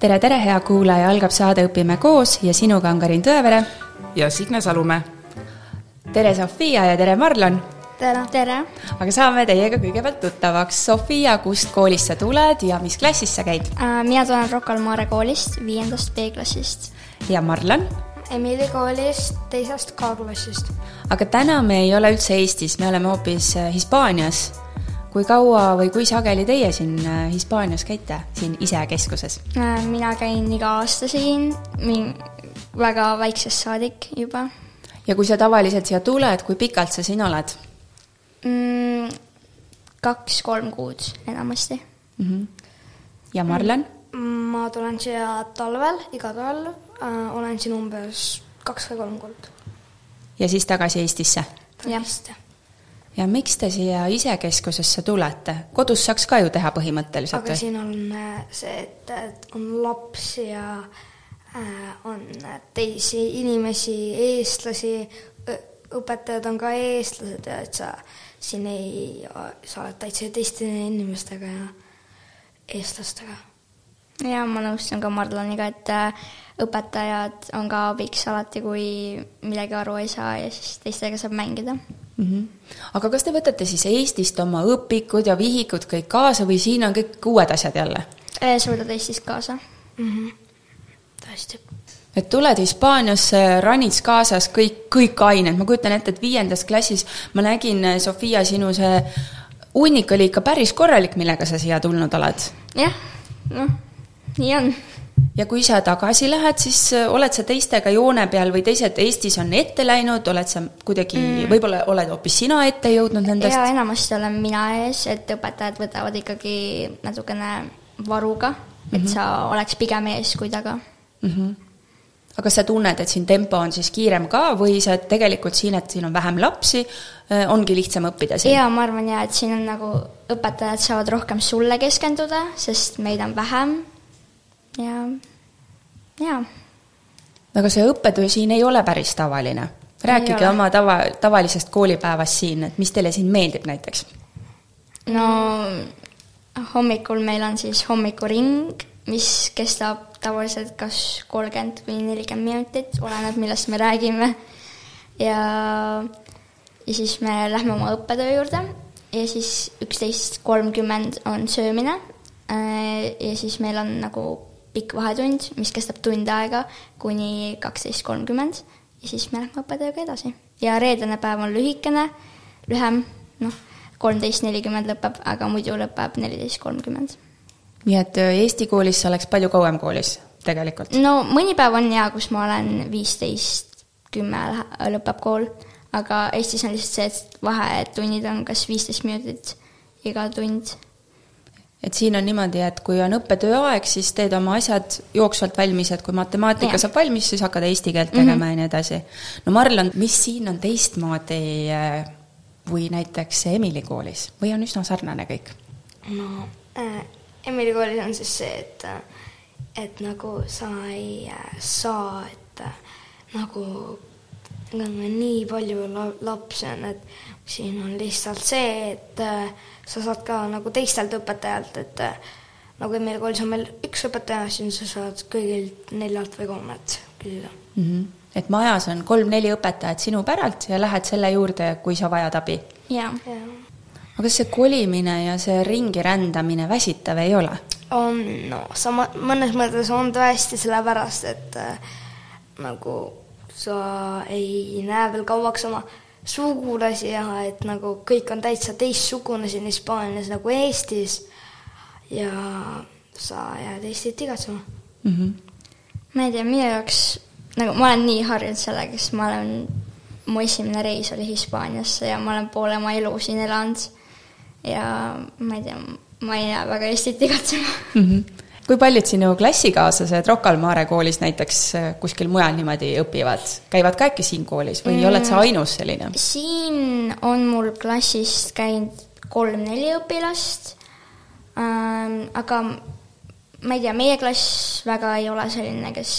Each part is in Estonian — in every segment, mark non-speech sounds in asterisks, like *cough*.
tere, tere, hea kuulaja, algab saade Õpime koos ja sinuga on Karin Tõevere. ja Signe Salumäe. tere, Sofia ja tere, Marlon. tere. tere. aga saame teiega kõigepealt tuttavaks. Sofia, kust koolist sa tuled ja mis klassis sa käid? Äh, mina tulen Rocca al Mare koolist, viiendast B-klassist. ja Marlon? Emili koolist, teisest K-klassist. aga täna me ei ole üldse Eestis, me oleme hoopis äh, Hispaanias kui kaua või kui sageli teie siin äh, Hispaanias käite, siin isekeskuses? Äh, mina käin iga aasta siin, väga väiksest saadik juba. ja kui sa tavaliselt siia tuled, kui pikalt sa siin oled mm,? kaks-kolm kuud enamasti mm. -hmm. ja Marlen mm,? ma tulen siia talvel, iga talv äh,, olen siin umbes kaks või kolm kuud. ja siis tagasi Eestisse? jah ja miks te siia isekeskusesse tulete? kodus saaks ka ju teha põhimõtteliselt aga või? siin on äh, see, et, et on lapsi ja äh, on teisi inimesi, eestlasi, õpetajad on ka eestlased ja et sa siin ei, sa oled täitsa teiste inimestega ja eestlastega. ja ma nõustun ka Marloniga, et äh, õpetajad on ka abiks alati, kui midagi aru ei saa ja siis teistega saab mängida mm. -hmm. aga kas te võtate siis Eestist oma õpikud ja vihikud kõik kaasa või siin on kõik uued asjad jälle? Äh, sa võtad Eestist kaasa mm. -hmm. tõesti. et tuled Hispaaniasse, ranits kaasas kõik, kõik ained, ma kujutan ette, et viiendas klassis ma nägin, Sofia, sinu see hunnik oli ikka päris korralik, millega sa siia tulnud oled. jah, noh, nii on ja kui sa tagasi lähed, siis äh, oled sa teistega joone peal või teised Eestis on ette läinud, oled sa kuidagi mm., võib-olla oled hoopis sina ette jõudnud nendest? jaa, enamasti olen mina ees, et õpetajad võtavad ikkagi natukene varuga, et mm -hmm. sa oleks pigem ees kui taga mm. -hmm. aga kas sa tunned, et siin tempo on siis kiirem ka või sa tegelikult siin, et siin on vähem lapsi, äh, ongi lihtsam õppida siin? jaa, ma arvan jaa, et siin on nagu, õpetajad saavad rohkem sulle keskenduda, sest meid on vähem ja, jaa. aga see õppetöö siin ei ole päris tavaline. rääkige oma tava, tavalisest koolipäevast siin, et mis teile siin meeldib näiteks? no hommikul meil on siis hommikuring, mis kestab tavaliselt kas kolmkümmend või nelikümmend minutit, oleneb, millest me räägime. ja, ja siis me lähme oma õppetöö juurde ja siis üksteist kolmkümmend on söömine. Äh, ja siis meil on nagu pikk vahetund, mis kestab tund aega kuni kaksteist kolmkümmend ja siis me lähme õppetööga edasi. ja reedene päev on lühikene, lühem, noh, kolmteist nelikümmend lõpeb, aga muidu lõpeb neliteist kolmkümmend. nii et äh, Eesti koolis sa oleks palju kauem koolis tegelikult? no mõni päev on hea, kus ma olen viisteist, kümme lõpeb kool, aga Eestis on lihtsalt see, et vahetunnid on kas viisteist minutit iga tund et siin on niimoodi, et kui on õppetöö aeg, siis teed oma asjad jooksvalt valmis, et kui matemaatika ja. saab valmis, siis hakkad eesti keelt tegema mm -hmm. ja nii edasi. no Marlon, mis siin on teistmoodi või äh, näiteks Emili koolis või on üsna sarnane kõik? no äh, Emili koolis on siis see, et, äh, et nagu sa ei äh, saa, et äh, nagu nii palju la lapsi on, et siin on lihtsalt see, et äh, sa saad ka nagu teistelt õpetajalt, et äh, nagu meil koolis on meil üks õpetaja, siis sa saad kõigilt neljalt või kolmelt küsida mm. -hmm. et majas on kolm-neli õpetajat sinu päralt ja lähed selle juurde, kui sa vajad abi? jaa ja. aga kas see kolimine ja see ringi rändamine väsitav ei ole? on, no sama, mõnes mõttes on tõesti, sellepärast et äh, nagu sa ei näe veel kauaks oma sugulasi ja et nagu kõik on täitsa teistsugune siin Hispaanias nagu Eestis ja sa jääd Eestit igatsema mm. -hmm. ma ei tea, minu jaoks nagu ma olen nii harjunud sellega, sest ma olen, mu esimene reis oli Hispaaniasse ja ma olen poole oma elu siin elanud. ja ma ei tea, ma ei jää väga Eestit igatsema mm. -hmm kui paljud sinu klassikaaslased Rocca al Mare koolis näiteks äh, kuskil mujal niimoodi õpivad, käivad ka äkki siin koolis või mm, oled sa ainus selline? siin on mul klassist käinud kolm-neli õpilast ähm,, aga ma ei tea, meie klass väga ei ole selline, kes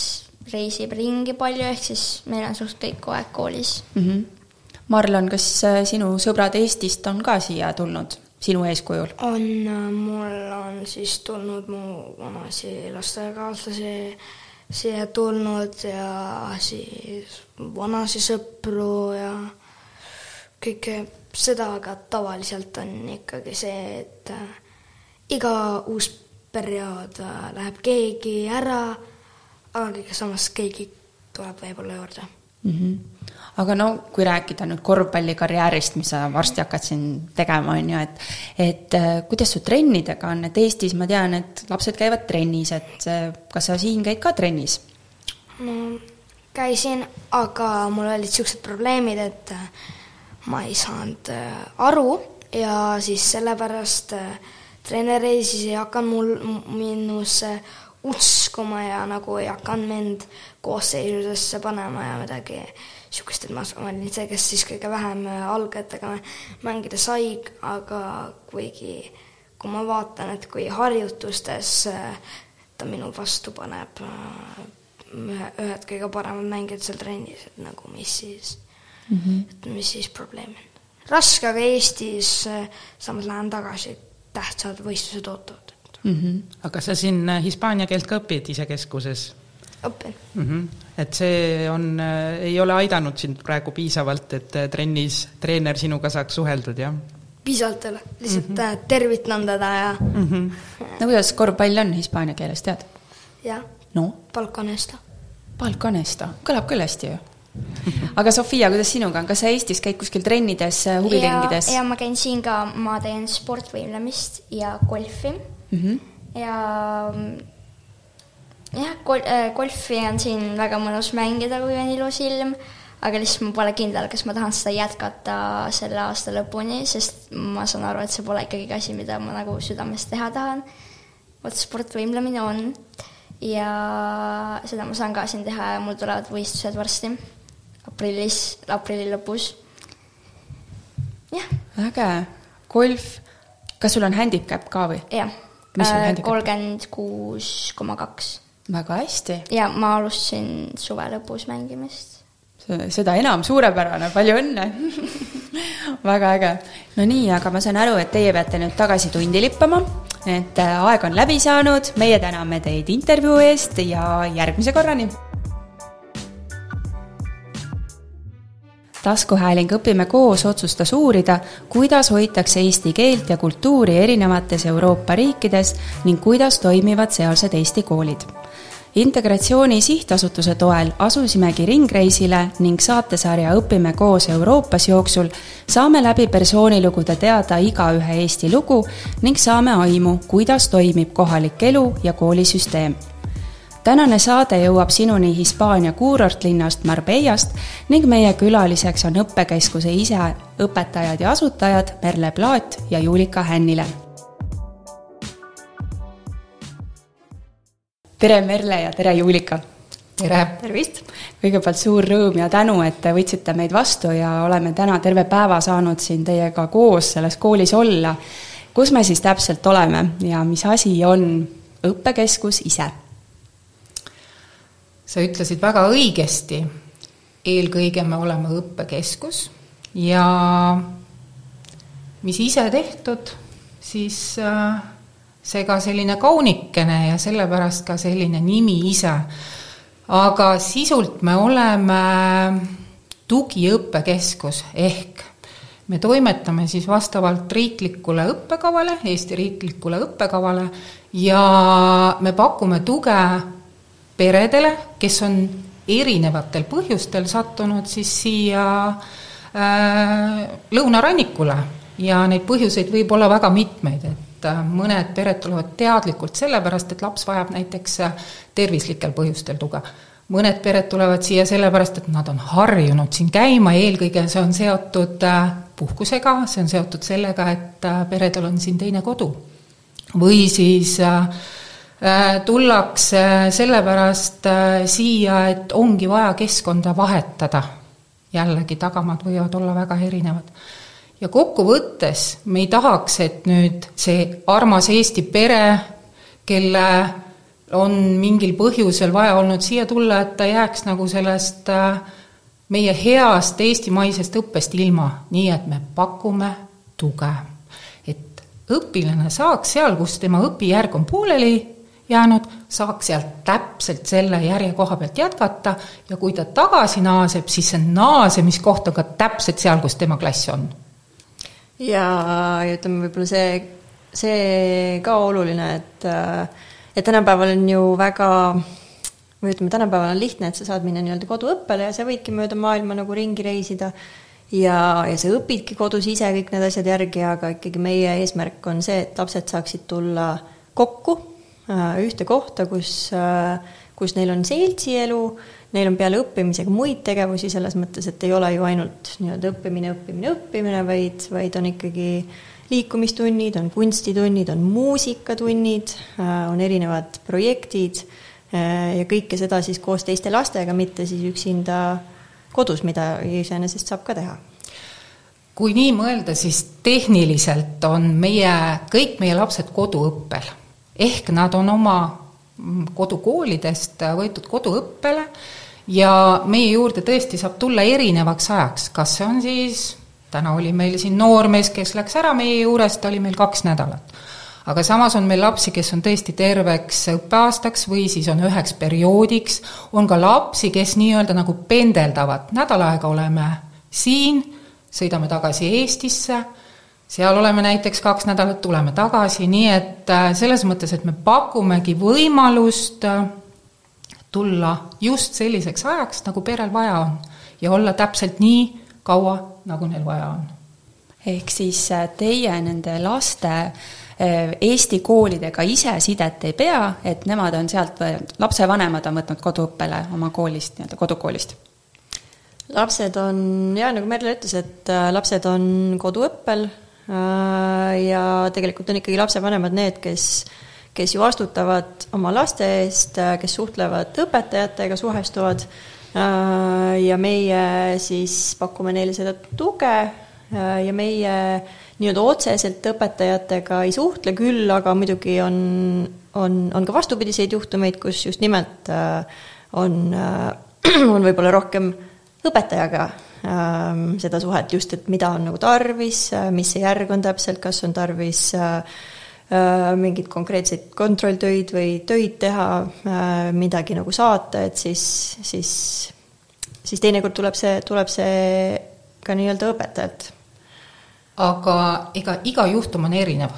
reisib ringi palju, ehk siis meil on suht kõik kogu aeg koolis mm. -hmm. Marlon, kas äh, sinu sõbrad Eestist on ka siia tulnud? Sinu eeskujul? on, mul on siis tulnud mu vanasi lasteaiakaaslasi siia tulnud ja siis vanasi sõpru ja kõike seda, aga tavaliselt on ikkagi see, et iga uus periood läheb keegi ära, aga samas keegi tuleb võib-olla juurde mm. -hmm. Aga no kui rääkida nüüd korvpallikarjäärist, mis sa varsti hakkad siin tegema, on ju, et et äh, kuidas su trennidega on, et Eestis ma tean, et lapsed käivad trennis, et äh, kas sa siin käid ka trennis? no käisin, aga mul olid niisugused probleemid, et äh, ma ei saanud aru ja siis sellepärast treener siis ei hakanud mul minusse uskuma ja nagu ei hakanud mind koosseisudesse panema ja midagi niisugust, et ma olin see, kes siis kõige vähem algajatega mängida sai, aga kuigi kui ma vaatan, et kui harjutustes ta minu vastu paneb ühe, ühed kõige paremad mängijad seal trennis, et nagu mis siis mm, -hmm. et mis siis probleem on. raske, aga Eestis samas lähen tagasi, tähtsad võistlused ootavad mm. -hmm. aga sa siin äh, hispaania keelt ka õpid isekeskuses? Õpin mm. -hmm. et see on, äh, ei ole aidanud sind praegu piisavalt, et äh, trennis treener sinuga saaks suheldud, jah? piisavalt ei ole, lihtsalt mm -hmm. tervitan teda ja mm. -hmm. no kuidas korvpall on hispaania keeles, tead? jah. no? Balcanesta. Balcanesta, kõlab küll hästi ju aga Sofia, kuidas sinuga on, kas sa Eestis käid kuskil trennides, huviringides? ja ma käin siin ka, ma teen sportvõimlemist ja golfi mm. -hmm. ja jah, gol-, äh, golfi on siin väga mõnus mängida, kui on ilus ilm, aga lihtsalt ma pole kindel, kas ma tahan seda jätkata selle aasta lõpuni, sest ma saan aru, et see pole ikkagi asi, mida ma nagu südamest teha tahan. vot sportvõimlemine on ja seda ma saan ka siin teha ja mul tulevad võistlused varsti, aprillis, aprilli lõpus. jah. äge, golf, kas sul on handicap ka või? jah Äh, kolmkümmend kuus koma kaks. Väga hästi. ja ma alustasin suve lõpus mängimist. seda enam, suurepärane, palju õnne *laughs* väga äge. no nii, aga ma saan aru, et teie peate nüüd tagasi tundi lippama, et äh, aeg on läbi saanud, meie täname teid intervjuu eest ja järgmise korrani taskuhääling Õpime koos otsustas uurida, kuidas hoitakse eesti keelt ja kultuuri erinevates Euroopa riikides ning kuidas toimivad sealsed eesti koolid. Integratsiooni sihtasutuse toel asusimegi ringreisile ning saatesarja Õpime koos Euroopas jooksul saame läbi persoonilugude teada igaühe Eesti lugu ning saame aimu, kuidas toimib kohalik elu ja koolisüsteem tänane saade jõuab sinuni Hispaania kuurortlinnast Marbellast ning meie külaliseks on õppekeskuse ise õpetajad ja asutajad Merle Plaat ja Juulika Hännile. Tere, Merle ja tere, Juulika! tere! tervist! kõigepealt suur rõõm ja tänu, et te võtsite meid vastu ja oleme täna terve päeva saanud siin teiega koos selles koolis olla. kus me siis täpselt oleme ja mis asi on õppekeskus ise? sa ütlesid väga õigesti, eelkõige me oleme õppekeskus ja mis ise tehtud, siis äh, see ka selline kaunikene ja sellepärast ka selline nimi ise. aga sisult me oleme tugiõppekeskus ehk me toimetame siis vastavalt riiklikule õppekavale, Eesti riiklikule õppekavale ja me pakume tuge peredele, kes on erinevatel põhjustel sattunud siis siia äh, lõunarannikule ja neid põhjuseid võib olla väga mitmeid, et mõned pered tulevad teadlikult sellepärast, et laps vajab näiteks äh, tervislikel põhjustel tuge. mõned pered tulevad siia sellepärast, et nad on harjunud siin käima, eelkõige see on seotud äh, puhkusega, see on seotud sellega, et äh, peredel on siin teine kodu. või siis äh, Äh, tullakse sellepärast äh, siia, et ongi vaja keskkonda vahetada. jällegi, tagamaad võivad olla väga erinevad. Ja kokkuvõttes me ei tahaks, et nüüd see armas Eesti pere, kelle on mingil põhjusel vaja olnud siia tulla, et ta jääks nagu sellest äh, meie heast eestimaisest õppest ilma, nii et me pakume tuge. et õpilane saaks seal, kus tema õpijärg on pooleli jäänud, saaks sealt täpselt selle järje koha pealt jätkata ja kui ta tagasi naaseb, siis see naasemiskoht on ka täpselt seal, kus tema klass on. Ja, ja ütleme, võib-olla see, see ka oluline, et et tänapäeval on ju väga või ütleme, tänapäeval on lihtne, et sa saad minna nii-öelda koduõppele ja sa võidki mööda maailma nagu ringi reisida. Ja, ja sa õpidki kodus ise kõik need asjad järgi, aga ikkagi meie eesmärk on see, et lapsed saaksid tulla kokku äh, ühte kohta, kus, äh, kus neil on seltsielu, neil on peale õppimise ka muid tegevusi, selles mõttes, et ei ole ju ainult nii-öelda õppimine, õppimine, õppimine, vaid, vaid on ikkagi liikumistunnid, on kunstitunnid, on muusikatunnid, äh, on erinevad projektid Äh, ja kõike seda siis koos teiste lastega, mitte siis üksinda kodus, mida iseenesest saab ka teha. kui nii mõelda, siis tehniliselt on meie, kõik meie lapsed koduõppel. ehk nad on oma kodukoolidest võetud koduõppele ja meie juurde tõesti saab tulla erinevaks ajaks, kas see on siis, täna oli meil siin noormees, kes läks ära meie juurest, oli meil kaks nädalat. Aga samas on meil lapsi, kes on tõesti terveks õppeaastaks või siis on üheks perioodiks, on ka lapsi, kes nii-öelda nagu pendeldavad, nädal aega oleme siin, sõidame tagasi Eestisse, seal oleme näiteks kaks nädalat, tuleme tagasi, nii et äh, selles mõttes, et me pakumegi võimalust äh, tulla just selliseks ajaks, nagu perel vaja on ja olla täpselt nii kaua, nagu neil vaja on. ehk siis äh, teie nende laste Äh, Eesti koolidega ise sidet ei pea, et nemad on sealt, lapsevanemad on võtnud koduõppele oma koolist, nii-öelda kodukoolist? lapsed on, jaa, nagu Merle ütles, et äh, lapsed on koduõppel äh, ja tegelikult on ikkagi lapsevanemad need, kes kes ju vastutavad oma laste eest, kes suhtlevad õpetajatega, suhestuvad ja meie siis pakume neile seda tuge ja meie nii-öelda otseselt õpetajatega ei suhtle, küll aga muidugi on, on, on ka vastupidiseid juhtumeid, kus just nimelt äh, on, äh, *clears throat* on võib-olla rohkem õpetajaga ähm, seda suhet just, et mida on nagu tarvis, äh, mis see järg on täpselt, kas on tarvis mingeid konkreetseid kontrolltöid või töid teha, midagi nagu saata, et siis, siis, siis teinekord tuleb see, tuleb see ka nii-öelda õpetajalt aga ega iga juhtum on erinev.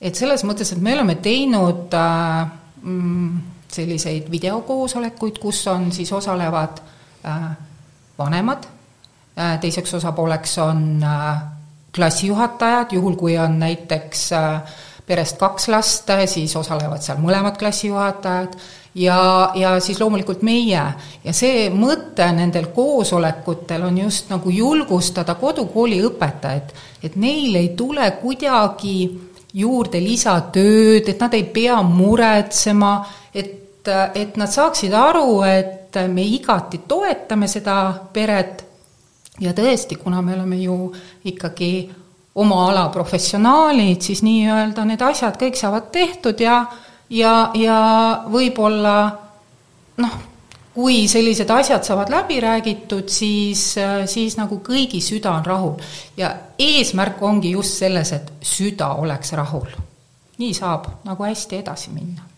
et selles mõttes, et me oleme teinud äh, mm, selliseid videokoosolekuid, kus on siis osalevad äh, vanemad äh,, teiseks osapooleks on äh, klassijuhatajad, juhul kui on näiteks äh, perest kaks last, siis osalevad seal mõlemad klassijuhatajad ja, ja siis loomulikult meie. ja see mõte nendel koosolekutel on just nagu julgustada kodukooli õpetajaid, et neil ei tule kuidagi juurde lisatööd, et nad ei pea muretsema, et, et nad saaksid aru, et me igati toetame seda peret ja tõesti, kuna me oleme ju ikkagi oma ala professionaalid, siis nii-öelda need asjad kõik saavad tehtud ja ja, ja võib-olla noh, kui sellised asjad saavad läbi räägitud, siis, siis nagu kõigi süda on rahul. ja eesmärk ongi just selles, et süda oleks rahul. nii saab nagu hästi edasi minna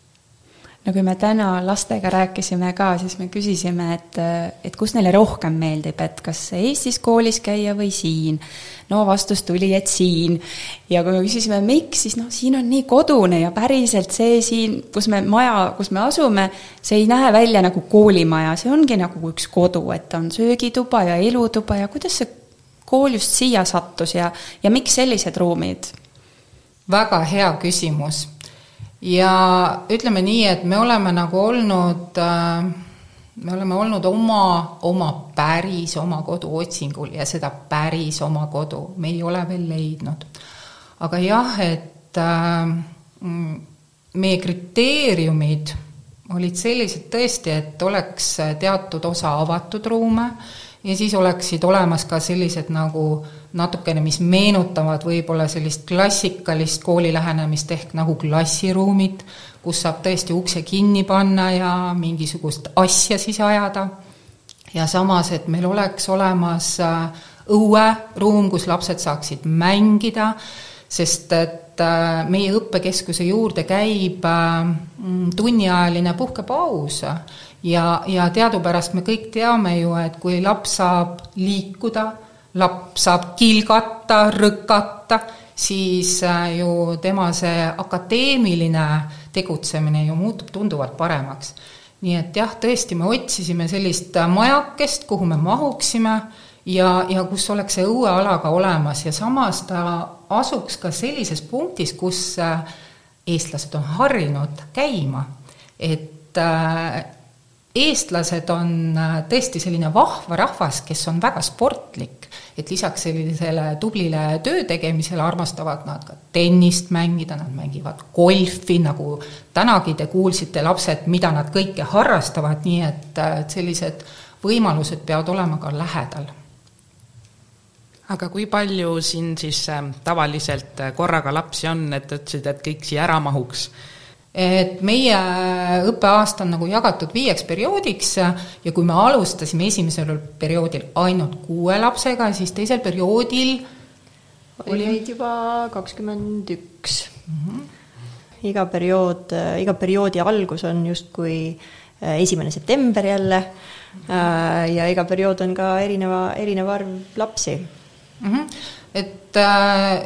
no kui me täna lastega rääkisime ka, siis me küsisime, et, et kus neile rohkem meeldib, et kas Eestis koolis käia või siin. no vastus tuli, et siin. ja kui me küsisime, miks, siis noh, siin on nii kodune ja päriselt see siin, kus me maja, kus me asume, see ei näe välja nagu koolimaja, see ongi nagu üks kodu, et on söögituba ja elutuba ja kuidas see kool just siia sattus ja, ja miks sellised ruumid? väga hea küsimus ja ütleme nii, et me oleme nagu olnud äh, me oleme olnud oma, oma päris oma kodu otsingul ja seda päris oma kodu me ei ole veel leidnud. aga jah, et äh, meie kriteeriumid olid sellised tõesti, et oleks teatud osa avatud ruume ja siis oleksid olemas ka sellised nagu natukene, mis meenutavad võib-olla sellist klassikalist kooli lähenemist ehk nagu klassiruumid, kus saab tõesti ukse kinni panna ja mingisugust asja siis ajada. ja samas, et meil oleks olemas äh, õueruum, kus lapsed saaksid mängida, sest et äh, meie õppekeskuse juurde käib äh, tunniajaline puhkepaus ja, ja teadupärast me kõik teame ju, et kui laps saab liikuda, laps saab kilgata, rõkata, siis äh, ju tema see akadeemiline tegutsemine ju muutub tunduvalt paremaks. nii et jah, tõesti, me otsisime sellist majakest, kuhu me mahuksime ja, ja kus oleks see õueala ka olemas ja samas ta asuks ka sellises punktis, kus äh, eestlased on harjunud käima, et äh, eestlased on äh, tõesti selline vahva rahvas, kes on väga sportlik, et lisaks sellisele tublile töö tegemisele armastavad nad ka tennist mängida, nad mängivad golfi, nagu tänagi te kuulsite, lapsed, mida nad kõike harrastavad, nii et sellised võimalused peavad olema ka lähedal. Aga kui palju siin siis äh, tavaliselt äh, korraga lapsi on, et ütlesid, et kõik siia ära mahuks? Et meie õppeaasta on nagu jagatud viieks perioodiks ja kui me alustasime esimesel perioodil ainult kuue lapsega, siis teisel perioodil oli meid juba kakskümmend üks. Mhm. iga periood, iga perioodi algus on justkui äh, esimene september jälle ja iga periood on ka erineva, erineva arv lapsi mm. -hmm. et äh,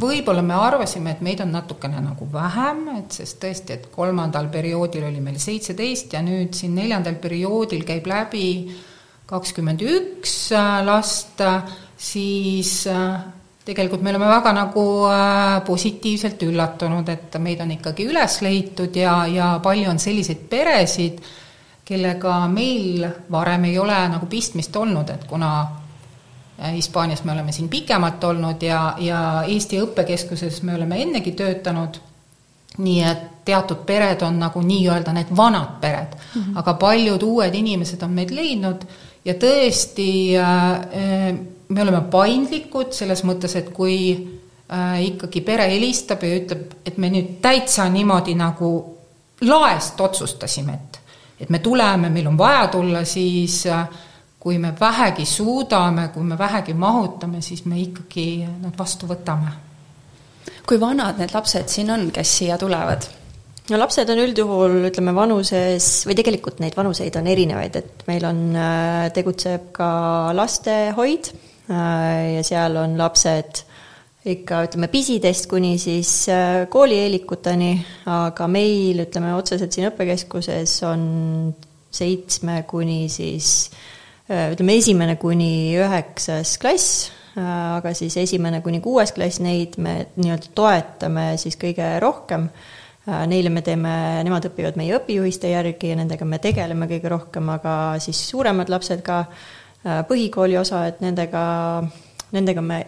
võib-olla me arvasime, et meid on natukene nagu vähem, et sest tõesti, et kolmandal perioodil oli meil seitseteist ja nüüd siin neljandal perioodil käib läbi kakskümmend üks äh, last, siis äh, tegelikult me oleme väga nagu äh, positiivselt üllatunud, et meid on ikkagi üles leitud ja, ja palju on selliseid peresid, kellega meil varem ei ole nagu pistmist olnud, et kuna Äh, Hispaanias me oleme siin pikemalt olnud ja, ja Eesti õppekeskuses me oleme ennegi töötanud, nii et teatud pered on nagu nii-öelda need vanad pered mm, -hmm. aga paljud uued inimesed on meid leidnud ja tõesti äh, me oleme paindlikud selles mõttes, et kui äh, ikkagi pere helistab ja ütleb, et me nüüd täitsa niimoodi nagu laest otsustasime, et et me tuleme, meil on vaja tulla, siis äh, kui me vähegi suudame, kui me vähegi mahutame, siis me ikkagi nad vastu võtame. kui vanad need lapsed siin on, kes siia tulevad? no lapsed on üldjuhul, ütleme, vanuses või tegelikult neid vanuseid on erinevaid, et meil on, äh, tegutseb ka lastehoid äh, ja seal on lapsed ikka ütleme pisidest kuni siis äh, koolieelikuteni, aga meil ütleme otseselt siin õppekeskuses on seitsme kuni siis Äh, ütleme, esimene kuni üheksas klass, äh, aga siis esimene kuni kuues klass, neid me nii-öelda toetame siis kõige rohkem. Äh, neile me teeme, nemad õpivad meie õpijuhiste järgi ja nendega me tegeleme kõige rohkem, aga siis suuremad lapsed ka, põhikooli osa, et nendega, nendega me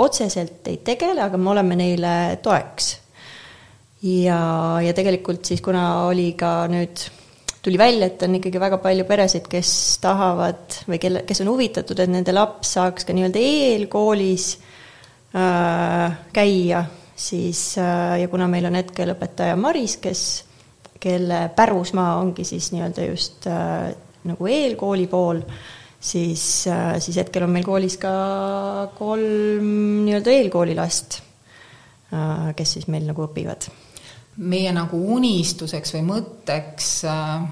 otseselt ei tegele, aga me oleme neile toeks. ja, ja tegelikult siis, kuna oli ka nüüd tuli välja, et on ikkagi väga palju peresid, kes tahavad või kelle, kes on huvitatud, et nende laps saaks ka nii-öelda eelkoolis äh, käia, siis äh, ja kuna meil on hetkel õpetaja Maris, kes, kelle pärusmaa ongi siis nii-öelda just äh, nagu eelkooli pool, siis äh,, siis hetkel on meil koolis ka kolm nii-öelda eelkoolilast äh,, kes siis meil nagu õpivad meie nagu unistuseks või mõtteks äh,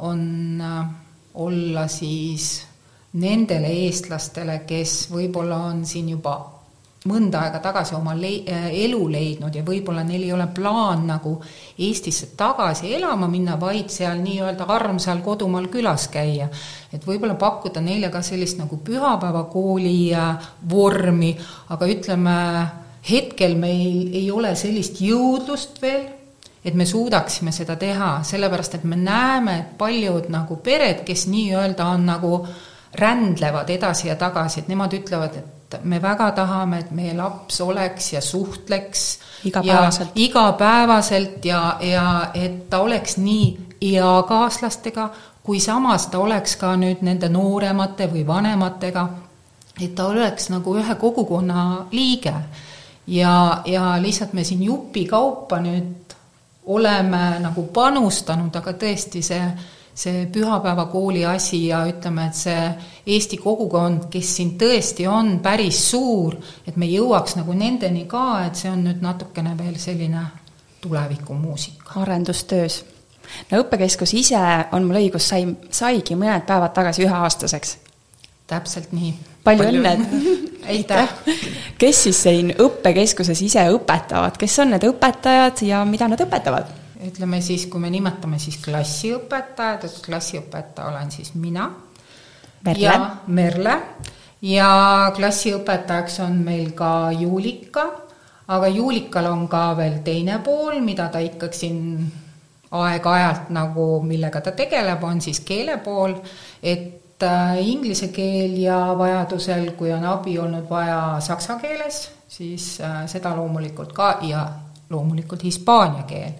on äh, olla siis nendele eestlastele, kes võib-olla on siin juba mõnda aega tagasi oma le-, äh, elu leidnud ja võib-olla neil ei ole plaan nagu Eestisse tagasi elama minna, vaid seal nii-öelda armsal kodumaal külas käia. et võib-olla pakkuda neile ka sellist nagu pühapäevakooli vormi, aga ütleme, hetkel meil ei ole sellist jõudlust veel, et me suudaksime seda teha, sellepärast et me näeme, et paljud nagu pered, kes nii-öelda on nagu rändlevad edasi ja tagasi, et nemad ütlevad, et me väga tahame, et meie laps oleks ja suhtleks igapäevaselt, igapäevaselt ja, ja et ta oleks nii eakaaslastega, kui samas ta oleks ka nüüd nende nooremate või vanematega, et ta oleks nagu ühe kogukonna liige ja, ja lihtsalt me siin jupikaupa nüüd oleme nagu panustanud, aga tõesti, see see pühapäevakooli asi ja ütleme, et see Eesti kogukond, kes siin tõesti on päris suur, et me jõuaks nagu nendeni ka, et see on nüüd natukene veel selline tulevikumuusika. arendustöös. no õppekeskus ise, on mul õigus, sai, saigi mõned päevad tagasi üheaastaseks. täpselt nii. Palju õnne *laughs* aitäh! kes siis siin õppekeskuses ise õpetavad, kes on need õpetajad ja mida nad õpetavad? ütleme siis, kui me nimetame siis klassiõpetajad, et klassiõpetaja olen siis mina Merle. ja Merle ja klassiõpetajaks on meil ka Juulika, aga Juulikal on ka veel teine pool, mida ta ikkagi siin aeg-ajalt nagu, millega ta tegeleb, on siis keele pool, et äh, inglise keel ja vajadusel, kui on abi olnud vaja saksa keeles, siis äh, seda loomulikult ka ja loomulikult hispaania keel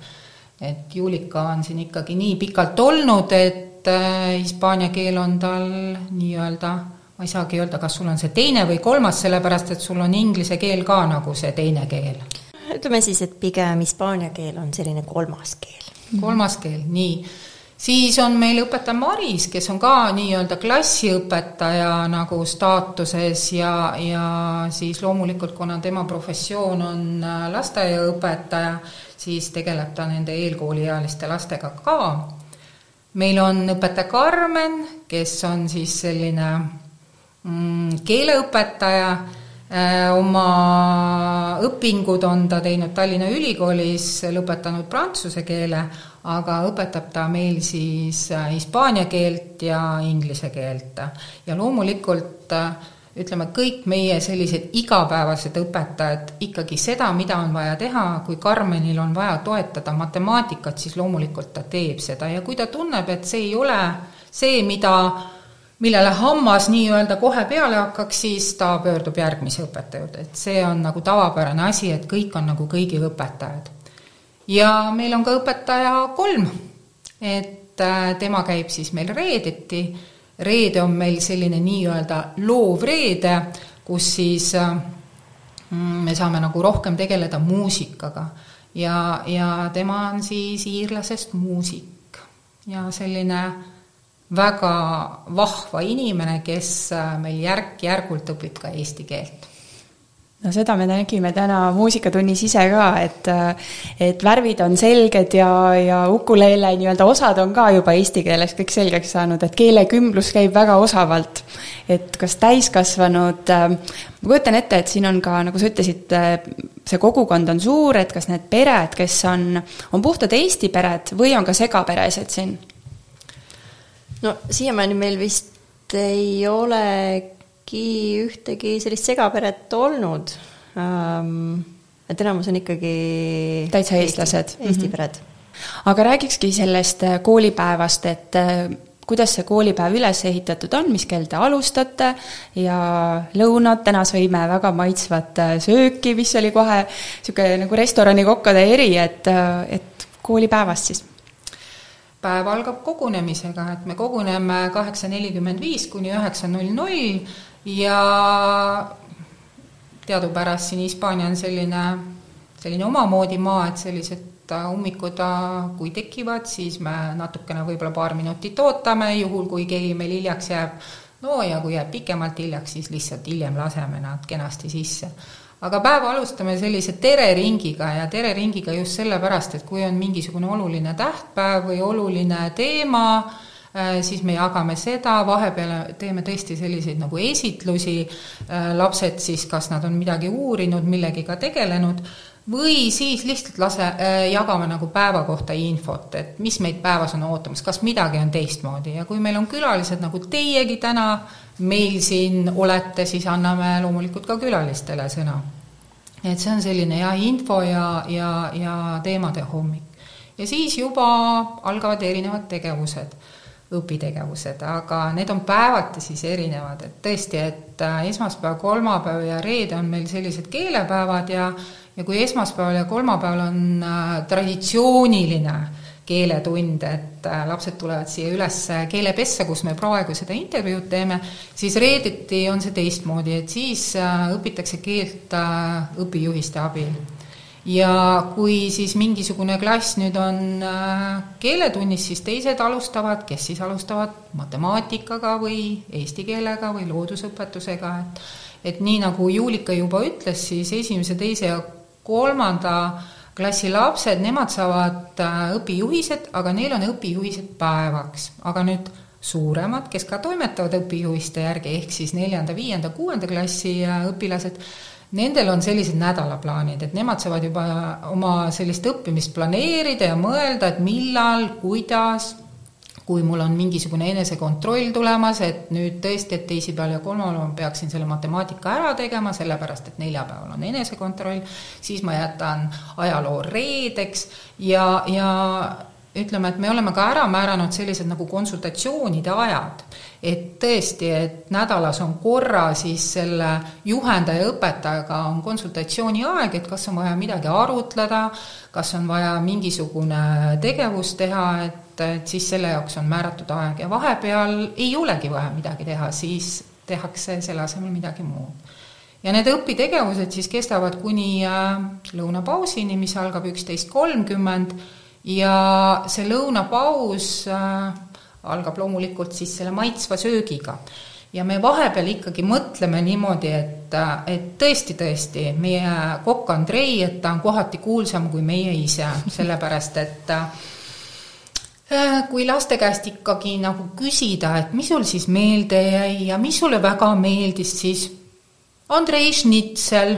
et Julika on siin ikkagi nii pikalt olnud, et äh, hispaania keel on tal nii-öelda, ma ei saagi öelda, kas sul on see teine või kolmas, sellepärast et sul on inglise keel ka nagu see teine keel. ütleme siis, et pigem hispaania keel on selline kolmas keel. kolmas keel, nii siis on meil õpetaja Maris, kes on ka nii-öelda klassiõpetaja nagu staatuses ja, ja siis loomulikult, kuna tema professioon on äh, lasteaiaõpetaja, siis tegeleb ta nende eelkooliealiste lastega ka. meil on õpetaja Karmen, kes on siis selline mm, keeleõpetaja, oma õpingud on ta teinud Tallinna Ülikoolis, lõpetanud prantsuse keele, aga õpetab ta meil siis äh, hispaania keelt ja inglise keelt. ja loomulikult äh, ütleme, kõik meie sellised igapäevased õpetajad ikkagi seda, mida on vaja teha, kui Karmenil on vaja toetada matemaatikat, siis loomulikult ta teeb seda ja kui ta tunneb, et see ei ole see, mida, millele hammas nii-öelda kohe peale hakkaks, siis ta pöördub järgmise õpetaja juurde, et see on nagu tavapärane asi, et kõik on nagu kõigi õpetajad. ja meil on ka õpetaja kolm, et äh, tema käib siis meil reedeti. Reede on meil selline nii-öelda loovreede, kus siis mm, me saame nagu rohkem tegeleda muusikaga. Ja, ja tema on siis iirlasest muusik. Ja selline väga vahva inimene, kes meil järk-järgult õpib ka eesti keelt no seda me nägime täna muusikatunnis ise ka, et et värvid on selged ja, ja ukuleele nii-öelda osad on ka juba eesti keeles kõik selgeks saanud, et keelekümblus käib väga osavalt. et kas täiskasvanud, ma kujutan ette, et siin on ka, nagu sa ütlesid, see kogukond on suur, et kas need pered, kes on, on puhtad eesti pered või on ka segaperesid siin? No siiamaani meil vist ei ole äkki ühtegi sellist segaperet olnud ähm,. et enamus on ikkagi täitsa eestlased. Eesti, Eesti -hmm. pered. aga räägikski sellest äh, koolipäevast, et äh, kuidas see koolipäev üles ehitatud on, mis kell te alustate ja lõunad, täna sõime väga maitsvat äh, sööki, mis oli kohe niisugune nagu restorani eri, et, et koolipäevast siis päev algab kogunemisega, et me koguneme kaheksa nelikümmend viis kuni üheksa null null ja teadupärast siin Hispaania on selline, selline omamoodi maa, et sellised ummikud, kui tekivad, siis me natukene võib-olla paar minutit ootame, juhul kui keegi meil hiljaks jääb, no ja kui jääb pikemalt hiljaks, siis lihtsalt hiljem laseme nad kenasti sisse. Aga päeva alustame sellise tereringiga ja tereringiga just sellepärast, et kui on mingisugune oluline tähtpäev või oluline teema, Äh, siis me jagame seda, vahepeal teeme tõesti selliseid nagu esitlusi, äh, lapsed siis, kas nad on midagi uurinud, millegiga tegelenud, või siis lihtsalt lase, äh, jagame nagu päeva kohta infot, et mis meid päevas on ootamas, kas midagi on teistmoodi. Ja kui meil on külalised nagu teiegi täna meil siin olete, siis anname loomulikult ka külalistele sõna. et see on selline jah, info ja, ja, ja teemade hommik. ja siis juba algavad erinevad tegevused õpitegevused, aga need on päevati siis erinevad, et tõesti, et äh, esmaspäev, kolmapäev ja reede on meil sellised keelepäevad ja ja kui esmaspäeval ja kolmapäeval on äh, traditsiooniline keeletund, et äh, lapsed tulevad siia üles keelepessa, kus me praegu seda intervjuud teeme, siis reedeti on see teistmoodi, et siis õpitakse keelt õpijuhiste abil. Ja kui siis mingisugune klass nüüd on äh, keeletunnis, siis teised alustavad, kes siis alustavad? Matemaatikaga või eesti keelega või loodusõpetusega, et et nii, nagu Juulika juba ütles, siis esimese, teise ja kolmanda klassi lapsed, nemad saavad äh, õpijuhised, aga neil on õpijuhised päevaks, aga nüüd suuremad, kes ka toimetavad õpijuhiste järgi, ehk siis neljanda, viienda, kuuenda klassi äh, õpilased, nendel on sellised nädalaplaanid, et nemad saavad juba oma sellist õppimist planeerida ja mõelda, et millal, kuidas kui mul on mingisugune enesekontroll tulemas, et nüüd tõesti, et teisipäeval ja kolmapäeval ma peaksin selle matemaatika ära tegema, sellepärast et neljapäeval on enesekontroll, siis ma jätan ajaloo reedeks ja, ja ütleme, et me oleme ka ära määranud sellised nagu konsultatsioonide ajad. et tõesti, et nädalas on korra siis selle juhendaja õpetajaga on konsultatsiooni aeg, et kas on vaja midagi arutleda, kas on vaja mingisugune tegevus teha, et, et siis selle jaoks on määratud aeg. Ja vahepeal ei olegi vaja midagi teha, siis tehakse selle asemel midagi muud. Ja need õpitegevused siis kestavad kuni äh, lõunapausini, mis algab üksteist kolmkümmend. Ja see lõunapaus äh, algab loomulikult siis selle maitsva söögiga. ja me vahepeal ikkagi mõtleme niimoodi, et, äh, et tõesti-tõesti, meie kokk Andrei, et ta on kohati kuulsam kui meie ise, sellepärast et kui laste käest ikkagi nagu küsida, et mis sul siis meelde jäi ja mis sulle väga meeldis, siis Andrei Schnitzel,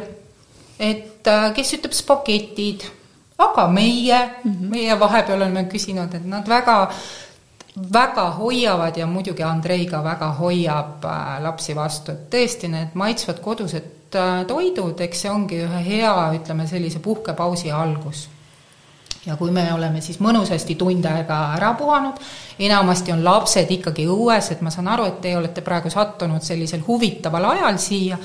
et äh, kes ütleb spagetid aga meie mm, -hmm. meie vahepeal oleme küsinud, et nad väga väga hoiavad ja muidugi Andrei ka väga hoiab äh, lapsi vastu, et tõesti need maitsvad kodused äh, toidud, eks see ongi ühe hea, ütleme sellise puhkepausi algus. Ja kui me oleme siis mõnusasti tund aega ära puhanud, enamasti on lapsed ikkagi õues, et ma saan aru, et teie olete praegu sattunud sellisel huvitaval ajal siia.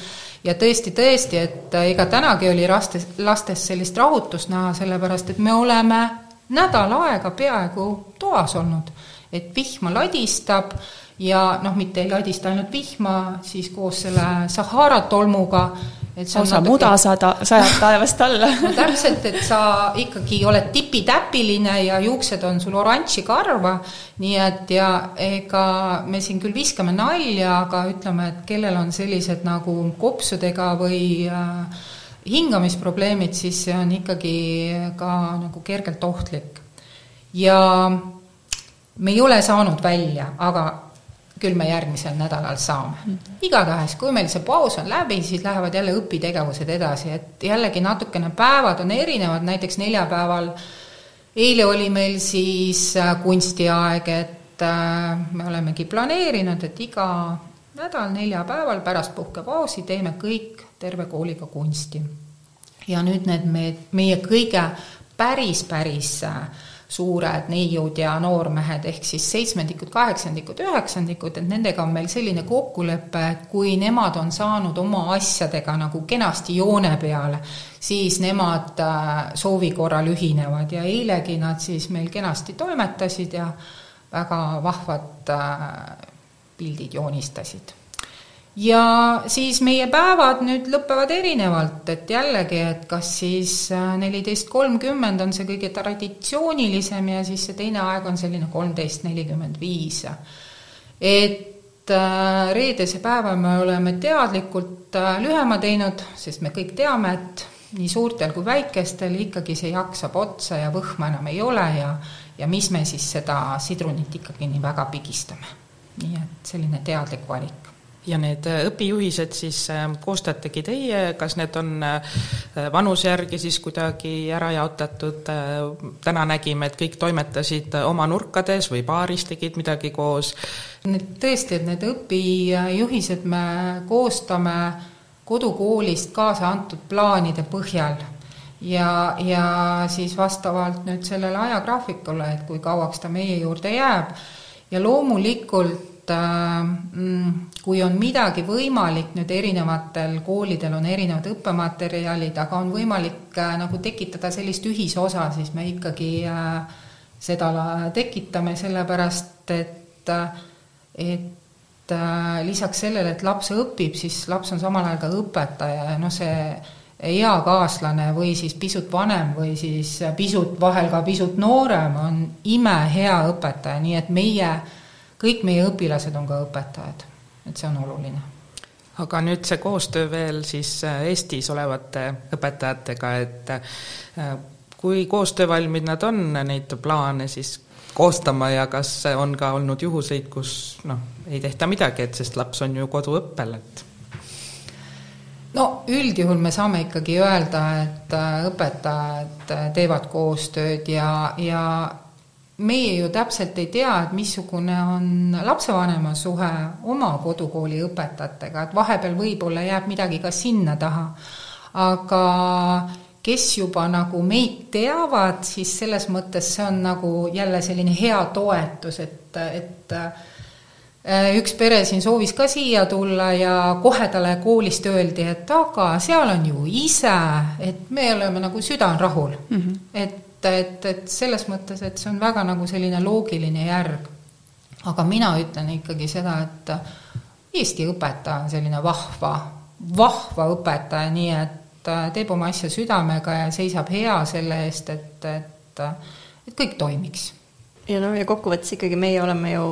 Ja tõesti, tõesti, et äh, ega tänagi oli lastes, lastes sellist rahutust näha, sellepärast et me oleme nädal aega peaaegu toas olnud, et vihma ladistab ja noh, mitte ei ladista ainult vihma, siis koos selle Sahara tolmuga osa natuke... muda saada, sajab taevast alla *laughs* no täpselt, et sa ikkagi oled tipitäpiline ja juuksed on sul oranži karva, nii et ja ega me siin küll viskame nalja, aga ütleme, et kellel on sellised nagu kopsudega või äh, hingamisprobleemid, siis see on ikkagi ka nagu kergelt ohtlik. ja me ei ole saanud välja, aga küll me järgmisel nädalal saame igatahes, kui meil see paus on läbi, siis lähevad jälle õpitegevused edasi, et jällegi natukene päevad on erinevad, näiteks neljapäeval eile oli meil siis äh, kunstiaeg, et äh, me olemegi planeerinud, et iga nädal neljapäeval pärast puhkepausi teeme kõik terve kooliga kunsti. ja nüüd need me, meie kõige päris, päris äh, suured neiud ja noormehed, ehk siis seitsmendikud, kaheksandikud, üheksandikud, et nendega on meil selline kokkulepe, et kui nemad on saanud oma asjadega nagu kenasti joone peale, siis nemad äh, soovi korral ühinevad ja eilegi nad siis meil kenasti toimetasid ja väga vahvad äh, pildid joonistasid ja siis meie päevad nüüd lõpevad erinevalt, et jällegi, et kas siis äh, neliteist kolmkümmend on see kõige traditsioonilisem ja siis see teine aeg on selline kolmteist nelikümmend viis. et äh, reedese päeva me oleme teadlikult äh, lühema teinud, sest me kõik teame, et nii suurtel kui väikestel ikkagi see jaks saab otsa ja võhma enam ei ole ja ja mis me siis seda sidrunit ikkagi nii väga pigistame. nii et selline teadlik valik ja need äh, õpijuhised siis äh, koostajategi teie, kas need on äh, vanuse järgi siis kuidagi ära jaotatud, täna nägime, et kõik toimetasid oma nurkades või baaris tegid midagi koos? Need tõesti, et need õpijuhised me koostame kodukoolist kaasa antud plaanide põhjal. Ja, ja siis vastavalt nüüd sellele ajagraafikule, et kui kauaks ta meie juurde jääb. Ja loomulikult mm, kui on midagi võimalik, nüüd erinevatel koolidel on erinevad õppematerjalid, aga on võimalik äh, nagu tekitada sellist ühisosa, siis me ikkagi äh, seda tekitame, sellepärast et, äh, et lisaks sellele, et laps õpib, siis laps on samal ajal ka õpetaja ja noh, see eakaaslane või siis pisut vanem või siis pisut, vahel ka pisut noorem, on imehea õpetaja, nii et meie, kõik meie õpilased on ka õpetajad, et see on oluline. Aga nüüd see koostöö veel siis äh, Eestis olevate õpetajatega, et äh, kui koostöövalmid nad on neid plaane siis koostama ja kas on ka olnud juhuseid, kus noh, ei tehta midagi, et sest laps on ju koduõppel, et no üldjuhul me saame ikkagi öelda, et äh, õpetajad teevad koostööd ja, ja meie ju täpselt ei tea, et missugune on lapsevanema suhe oma kodukooli õpetajatega, et vahepeal võib-olla jääb midagi ka sinna taha. aga kes juba nagu meid teavad, siis selles mõttes see on nagu jälle selline hea toetus, et, et Äh, üks pere siin soovis ka siia tulla ja kohe talle koolist öeldi, et aga seal on ju ise, et me oleme nagu süda on rahul mm. -hmm. et, et, et selles mõttes, et see on väga nagu selline loogiline järg. aga mina ütlen ikkagi seda, et Eesti õpetaja on selline vahva, vahva õpetaja, nii et äh, teeb oma asja südamega ja seisab hea selle eest, et, et, et kõik toimiks ja noh, ja kokkuvõttes ikkagi meie oleme ju,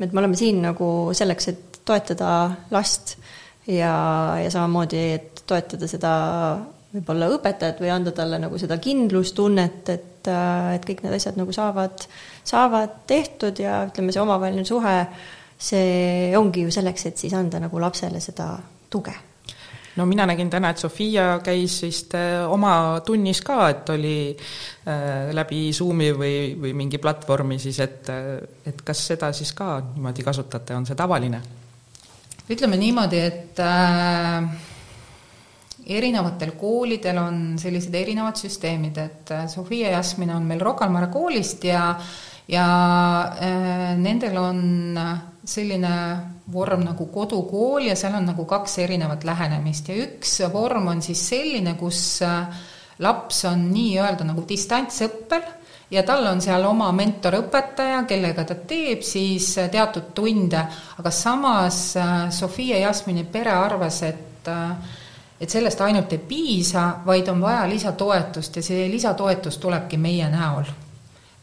et me oleme siin nagu selleks, et toetada last ja, ja samamoodi, et toetada seda võib-olla õpetajat või anda talle nagu seda kindlustunnet, et, et kõik need asjad nagu saavad, saavad tehtud ja ütleme, see omavaheline suhe, see ongi ju selleks, et siis anda nagu lapsele seda tuge no mina nägin täna, et Sofia käis vist äh, oma tunnis ka, et oli äh, läbi Zoomi või, või mingi platvormi siis, et, äh, et kas seda siis ka niimoodi kasutate, on see tavaline? ütleme niimoodi, et äh, erinevatel koolidel on sellised erinevad süsteemid, et Sofia Jasmin on meil Rocca al Mare koolist ja ja äh, nendel on selline vorm nagu kodukool ja seal on nagu kaks erinevat lähenemist ja üks vorm on siis selline, kus äh, laps on nii-öelda nagu distantsõppel ja tal on seal oma mentorõpetaja, kellega ta teeb siis äh, teatud tunde, aga samas äh, Sofia Jasmini pere arvas, et et sellest ainult ei piisa, vaid on vaja lisatoetust ja see lisatoetus tulebki meie näol.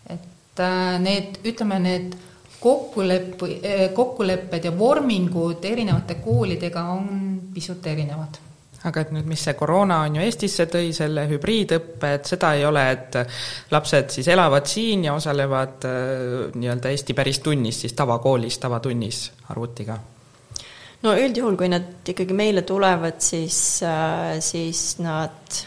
et need, ütleme, need kokkulepp, eh, kokkulepped ja vormingud erinevate koolidega on pisut erinevad aga et nüüd, mis see koroona on ju Eestisse tõi, selle hübriidõppe, et seda ei ole, et lapsed siis elavad siin ja osalevad äh, nii-öelda Eesti päris tunnis, siis tavakoolis, tavatunnis arvutiga? No üldjuhul, kui nad ikkagi meile tulevad, siis, äh, siis nad,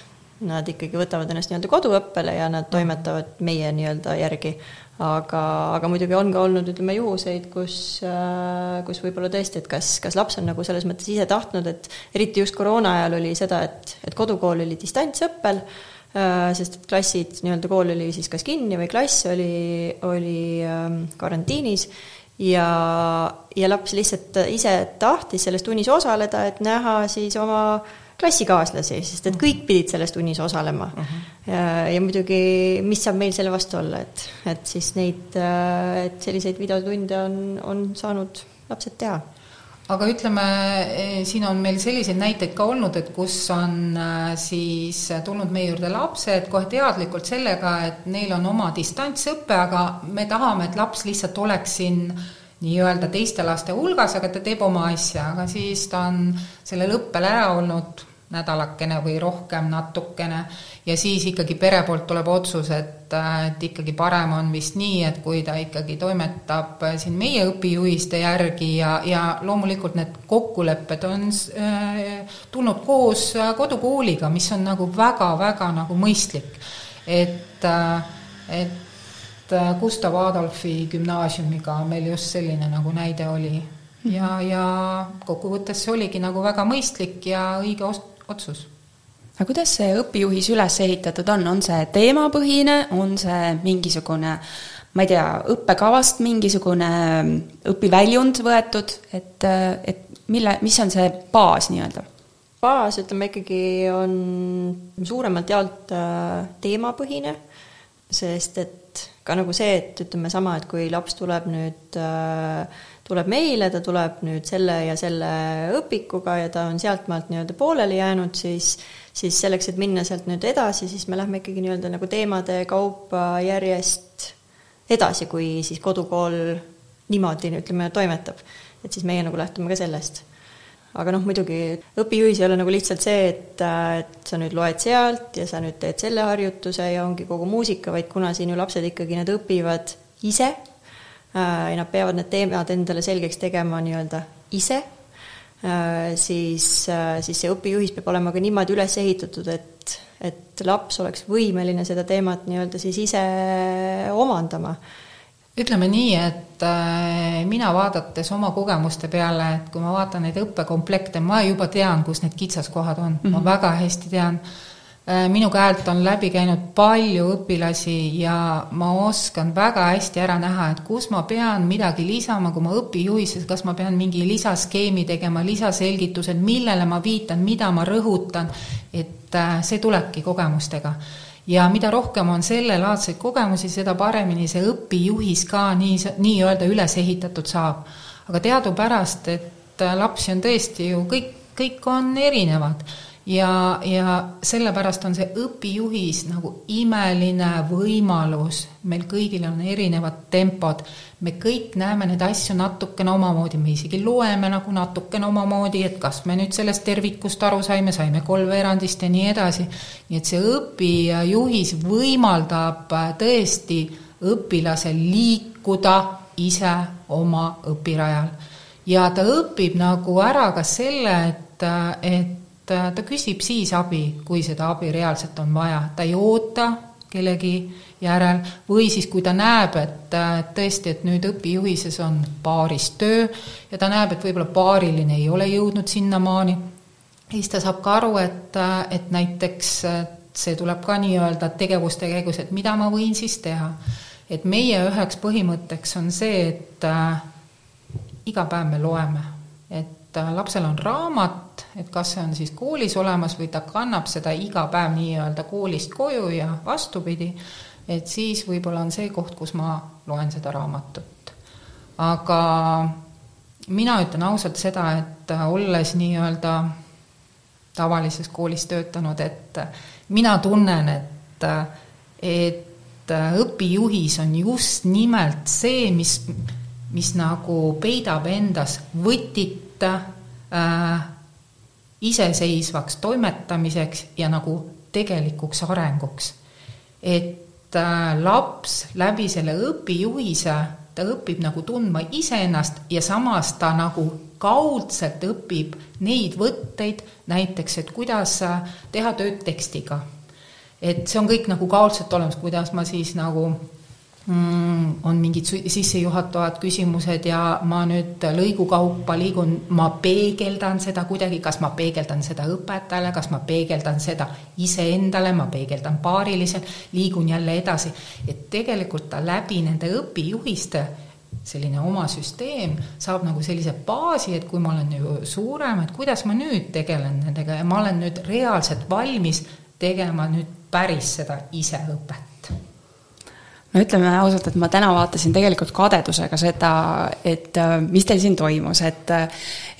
nad ikkagi võtavad ennast nii-öelda koduõppele ja nad toimetavad meie nii-öelda järgi. Aga, aga muidugi on ka olnud, ütleme, juhuseid, kus, äh, kus võib-olla tõesti, et kas, kas laps on nagu selles mõttes ise tahtnud, et eriti just koroona ajal oli seda, et, et kodukool oli distantsõppel, äh, sest et klassid, nii-öelda kool oli siis kas kinni või klass oli, oli ähm, karantiinis ja, ja laps lihtsalt ise tahtis selles tunnis osaleda, et näha siis oma äh, klassikaaslasi, sest et kõik pidid selles tunnis osalema uh. -huh. ja, ja muidugi, mis saab meil selle vastu olla, et, et siis neid, et selliseid videotunde on, on saanud lapsed teha aga ütleme, e, siin on meil selliseid näiteid ka olnud, et kus on äh, siis tulnud meie juurde lapsed kohe teadlikult sellega, et neil on oma distantsõpe, aga me tahame, et laps lihtsalt oleks siin nii-öelda teiste laste hulgas, aga ta teeb oma asja, aga siis ta on sellel õppel ära olnud nädalakene või rohkem natukene ja siis ikkagi pere poolt tuleb otsus, et, et ikkagi parem on vist nii, et kui ta ikkagi toimetab siin meie õpijuhiste järgi ja, ja loomulikult need kokkulepped on äh, tulnud koos kodukooliga, mis on nagu väga-väga nagu mõistlik. et äh,, et Gustav Adolfi gümnaasiumiga meil just selline nagu näide oli ja, ja kokkuvõttes see oligi nagu väga mõistlik ja õige otsus. aga kuidas see õpijuhis üles ehitatud on, on see teemapõhine, on see mingisugune ma ei tea, õppekavast mingisugune õpiväljund võetud, et, et mille, mis on see baas nii-öelda? baas, ütleme ikkagi on suuremalt jaolt äh, teemapõhine, sest et ka nagu see, et ütleme sama, et kui laps tuleb nüüd äh, tuleb meile, ta tuleb nüüd selle ja selle õpikuga ja ta on sealtmaalt nii-öelda pooleli jäänud, siis siis selleks, et minna sealt nüüd edasi, siis me lähme ikkagi nii-öelda nagu teemade kaupa järjest edasi, kui siis kodukool niimoodi, ütleme, toimetab. et siis meie nagu lähtume ka sellest. aga noh, muidugi õpijuhis ei ole nagu lihtsalt see, et, et sa nüüd loed sealt ja sa nüüd teed selle harjutuse ja ongi kogu muusika, vaid kuna siin ju lapsed ikkagi nad õpivad ise ja nad peavad need teemad endale selgeks tegema nii-öelda ise, äh, siis, äh, siis see õpijuhis peab olema ka niimoodi üles ehitatud, et, et laps oleks võimeline seda teemat nii-öelda siis ise omandama ütleme nii, et mina vaadates oma kogemuste peale, et kui ma vaatan neid õppekomplekte, ma juba tean, kus need kitsaskohad on mm, -hmm. ma mhm. väga hästi tean Äh, minu käelt on läbi käinud palju õpilasi ja ma oskan väga hästi ära näha, et kus ma pean midagi lisama, kui ma õpijuhises, kas ma pean mingi lisaskeemi tegema, lisaselgitused, millele ma viitan, mida ma rõhutan, et äh, see tulebki kogemustega. ja mida rohkem on sellelaadseid kogemusi, seda paremini see õpijuhis ka nii, nii-öelda üles ehitatud saab. aga teadupärast, et äh, lapsi on tõesti ju kõik, kõik on erinevad ja, ja sellepärast on see õpijuhis nagu imeline võimalus, meil kõigil on erinevad tempod, me kõik näeme neid asju natukene omamoodi, me isegi loeme nagu natukene omamoodi, et kas me nüüd sellest tervikust aru saime, saime kolmveerandist ja nii edasi. nii et see õpijuhis võimaldab tõesti õpilasel liikuda ise oma õpirajal. ja ta õpib nagu ära ka selle, et, et et ta küsib siis abi, kui seda abi reaalselt on vaja, ta ei oota kellegi järel või siis, kui ta näeb, et tõesti, et nüüd õpijuhises on paaris töö ja ta näeb, et võib-olla paariline ei ole jõudnud sinnamaani, siis ta saab ka aru, et, et näiteks see tuleb ka nii-öelda tegevuste käigus, et mida ma võin siis teha. et meie üheks põhimõtteks on see, et äh, iga päev me loeme, et Äh, lapsel on raamat, et kas see on siis koolis olemas või ta kannab seda iga päev nii-öelda koolist koju ja vastupidi, et siis võib-olla on see koht, kus ma loen seda raamatut. aga mina ütlen ausalt seda, et äh, olles nii-öelda tavalises koolis töötanud, et mina tunnen, et, et õpijuhis on just nimelt see, mis, mis nagu peidab endas võtit äh, iseseisvaks toimetamiseks ja nagu tegelikuks arenguks. et äh, laps läbi selle õpijuhise, ta õpib nagu tundma iseennast ja samas ta nagu kaudselt õpib neid võtteid, näiteks et kuidas äh, teha tööd tekstiga. et see on kõik nagu kaudselt olemas, kuidas ma siis nagu on mingid sissejuhatavad küsimused ja ma nüüd lõigu kaupa liigun, ma peegeldan seda kuidagi, kas ma peegeldan seda õpetajale, kas ma peegeldan seda iseendale, ma peegeldan paariliselt, liigun jälle edasi, et tegelikult ta läbi nende õpijuhiste selline oma süsteem saab nagu sellise baasi, et kui ma olen ju suurem, et kuidas ma nüüd tegelen nendega ja ma olen nüüd reaalselt valmis tegema nüüd päris seda iseõpet no ütleme ausalt, et ma täna vaatasin tegelikult kadedusega seda, et äh, mis teil siin toimus, et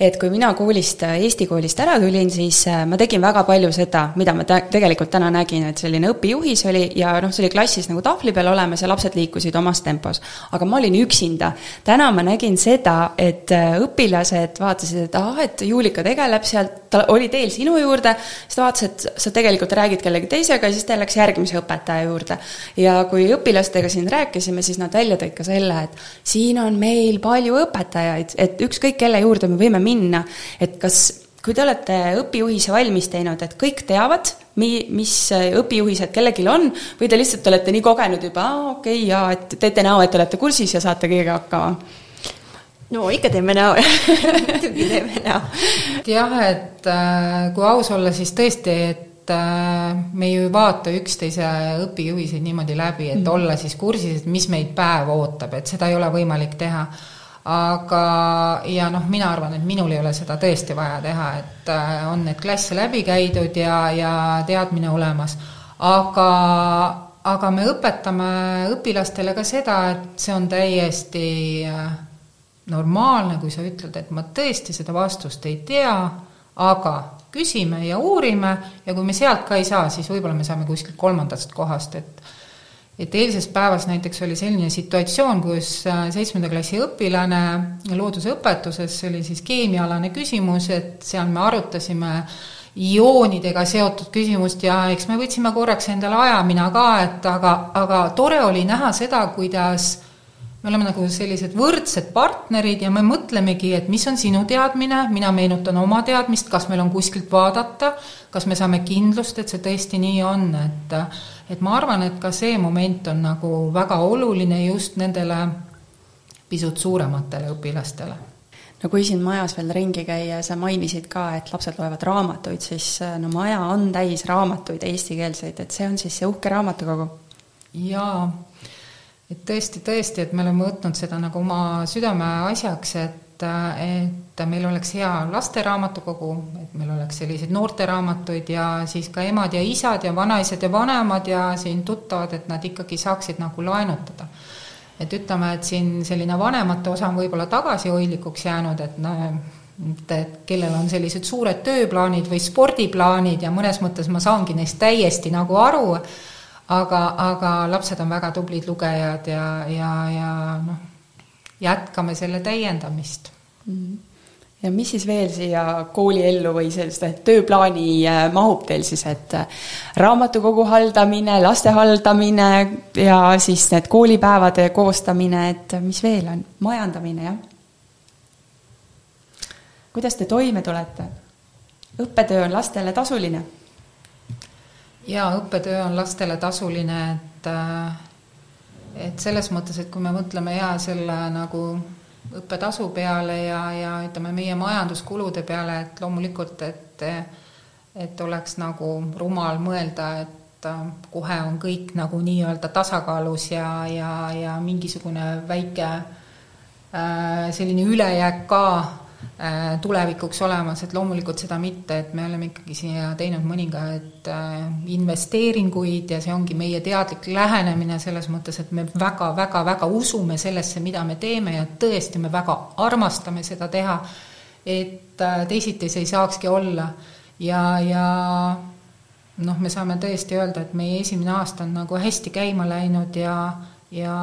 et kui mina koolist, äh, Eesti koolist ära tulin, siis ma tegin väga palju seda, mida ma tegelikult täna nägin, et selline õpijuhis oli ja noh, see oli klassis nagu tahvli peal olemas ja lapsed liikusid omas tempos. aga ma olin üksinda. täna ma nägin seda, et õpilased vaatasid, et ah, et Juulika tegeleb seal, ta oli teel sinu juurde, siis ta vaatas, et sa tegelikult räägid kellegi teisega ja siis ta läks järgmise õpetaja juurde. ja kui õpilaste õpetajatega siin rääkisime, siis nad välja tõid ka selle, et siin on meil palju õpetajaid, et ükskõik kelle juurde me võime minna, et kas kui te olete õpijuhise valmis teinud, et kõik teavad, mi-, mis õpijuhised kellelgi on, või te lihtsalt olete nii kogenud juba, aa okei okay,, jaa, et teete näo, et olete kursis ja saate kõigega hakkama? no ikka teeme näo *laughs* muidugi teeme näo. jah, et äh, kui aus olla, siis tõesti, et äh, me ju ei vaata üksteise õpijuhiseid niimoodi läbi, et mm olla siis kursis, et mis meid päev ootab, et seda ei ole võimalik teha. Aga, ja noh, mina arvan, et minul ei ole seda tõesti vaja teha, et äh, on need klasse läbi käidud ja, ja teadmine olemas, aga aga me õpetame õpilastele ka seda, et see on täiesti äh, normaalne, kui sa ütled, et ma tõesti seda vastust ei tea, aga küsime ja uurime ja kui me sealt ka ei saa, siis võib-olla me saame kuskilt kolmandast kohast, et et eilses päevas näiteks oli selline situatsioon, kus äh, seitsmenda klassi õpilane loodusõpetuses, see oli siis keemiaalane küsimus, et seal me arutasime ioonidega seotud küsimust ja eks me võtsime korraks endale aja, mina ka, et aga, aga tore oli näha seda, kuidas me oleme nagu sellised võrdsed partnerid ja me mõtlemegi, et mis on sinu teadmine, mina meenutan oma teadmist, kas meil on kuskilt vaadata, kas me saame kindlust, et see tõesti nii on, et et ma arvan, et ka see moment on nagu väga oluline just nendele pisut suurematele õpilastele no kui siin majas veel ringi käia, sa mainisid ka, et lapsed loevad raamatuid, siis no maja on täis raamatuid eestikeelseid, et see on siis see uhke raamatukogu? jaa, et tõesti, tõesti, et me oleme võtnud seda nagu oma südameasjaks, et et meil oleks hea lasteraamatukogu, et meil oleks selliseid noorteraamatuid ja siis ka emad ja isad ja vanaisad ja vanemad ja siin tuttavad, et nad ikkagi saaksid nagu laenutada. Et ütleme, et siin selline vanemate osa on võib-olla tagasihoidlikuks jäänud, et noh, et kellel on sellised suured tööplaanid või spordiplaanid ja mõnes mõttes ma saangi neist täiesti nagu aru, aga, aga lapsed on väga tublid lugejad ja, ja, ja noh, jätkame selle täiendamist mm. -hmm ja mis siis veel siia kooliellu või selliste tööplaani äh, mahub teil siis, et äh, raamatukogu haldamine, laste haldamine ja siis need koolipäevade koostamine, et mis veel on, majandamine, jah? kuidas te toime tulete? õppetöö on lastele tasuline? jaa, õppetöö on lastele tasuline, et äh, et selles mõttes, et kui me mõtleme jaa, selle nagu õppetasu peale ja, ja ütleme, meie majanduskulude peale, et loomulikult, et et oleks nagu rumal mõelda, et äh, kohe on kõik nagu nii-öelda tasakaalus ja, ja, ja mingisugune väike äh, selline ülejääk ka tulevikuks olemas, et loomulikult seda mitte, et me oleme ikkagi siia teinud mõningaid äh, investeeringuid ja see ongi meie teadlik lähenemine selles mõttes, et me väga-väga-väga usume sellesse, mida me teeme ja tõesti, me väga armastame seda teha, et äh, teisiti see ei saakski olla. ja, ja noh, me saame tõesti öelda, et meie esimene aasta on nagu hästi käima läinud ja, ja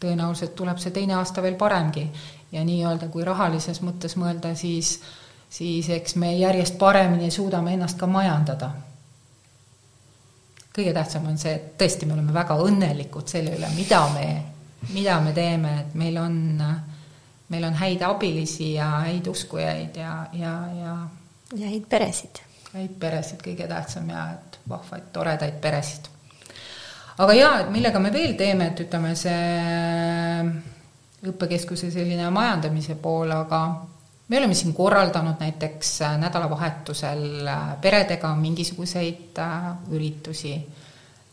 tõenäoliselt tuleb see teine aasta veel paremgi ja nii-öelda kui rahalises mõttes mõelda, siis, siis eks me järjest paremini suudame ennast ka majandada. kõige tähtsam on see, et tõesti, me oleme väga õnnelikud selle üle, mida me, mida me teeme, et meil on, meil on häid abilisi ja häid uskujaid ja, ja, ja ja häid peresid. häid peresid, kõige tähtsam ja et vahvaid, toredaid peresid. aga jaa, et millega me veel teeme, et ütleme, see õppekeskuse selline majandamise pool, aga me oleme siin korraldanud näiteks äh, nädalavahetusel äh, peredega mingisuguseid äh, üritusi,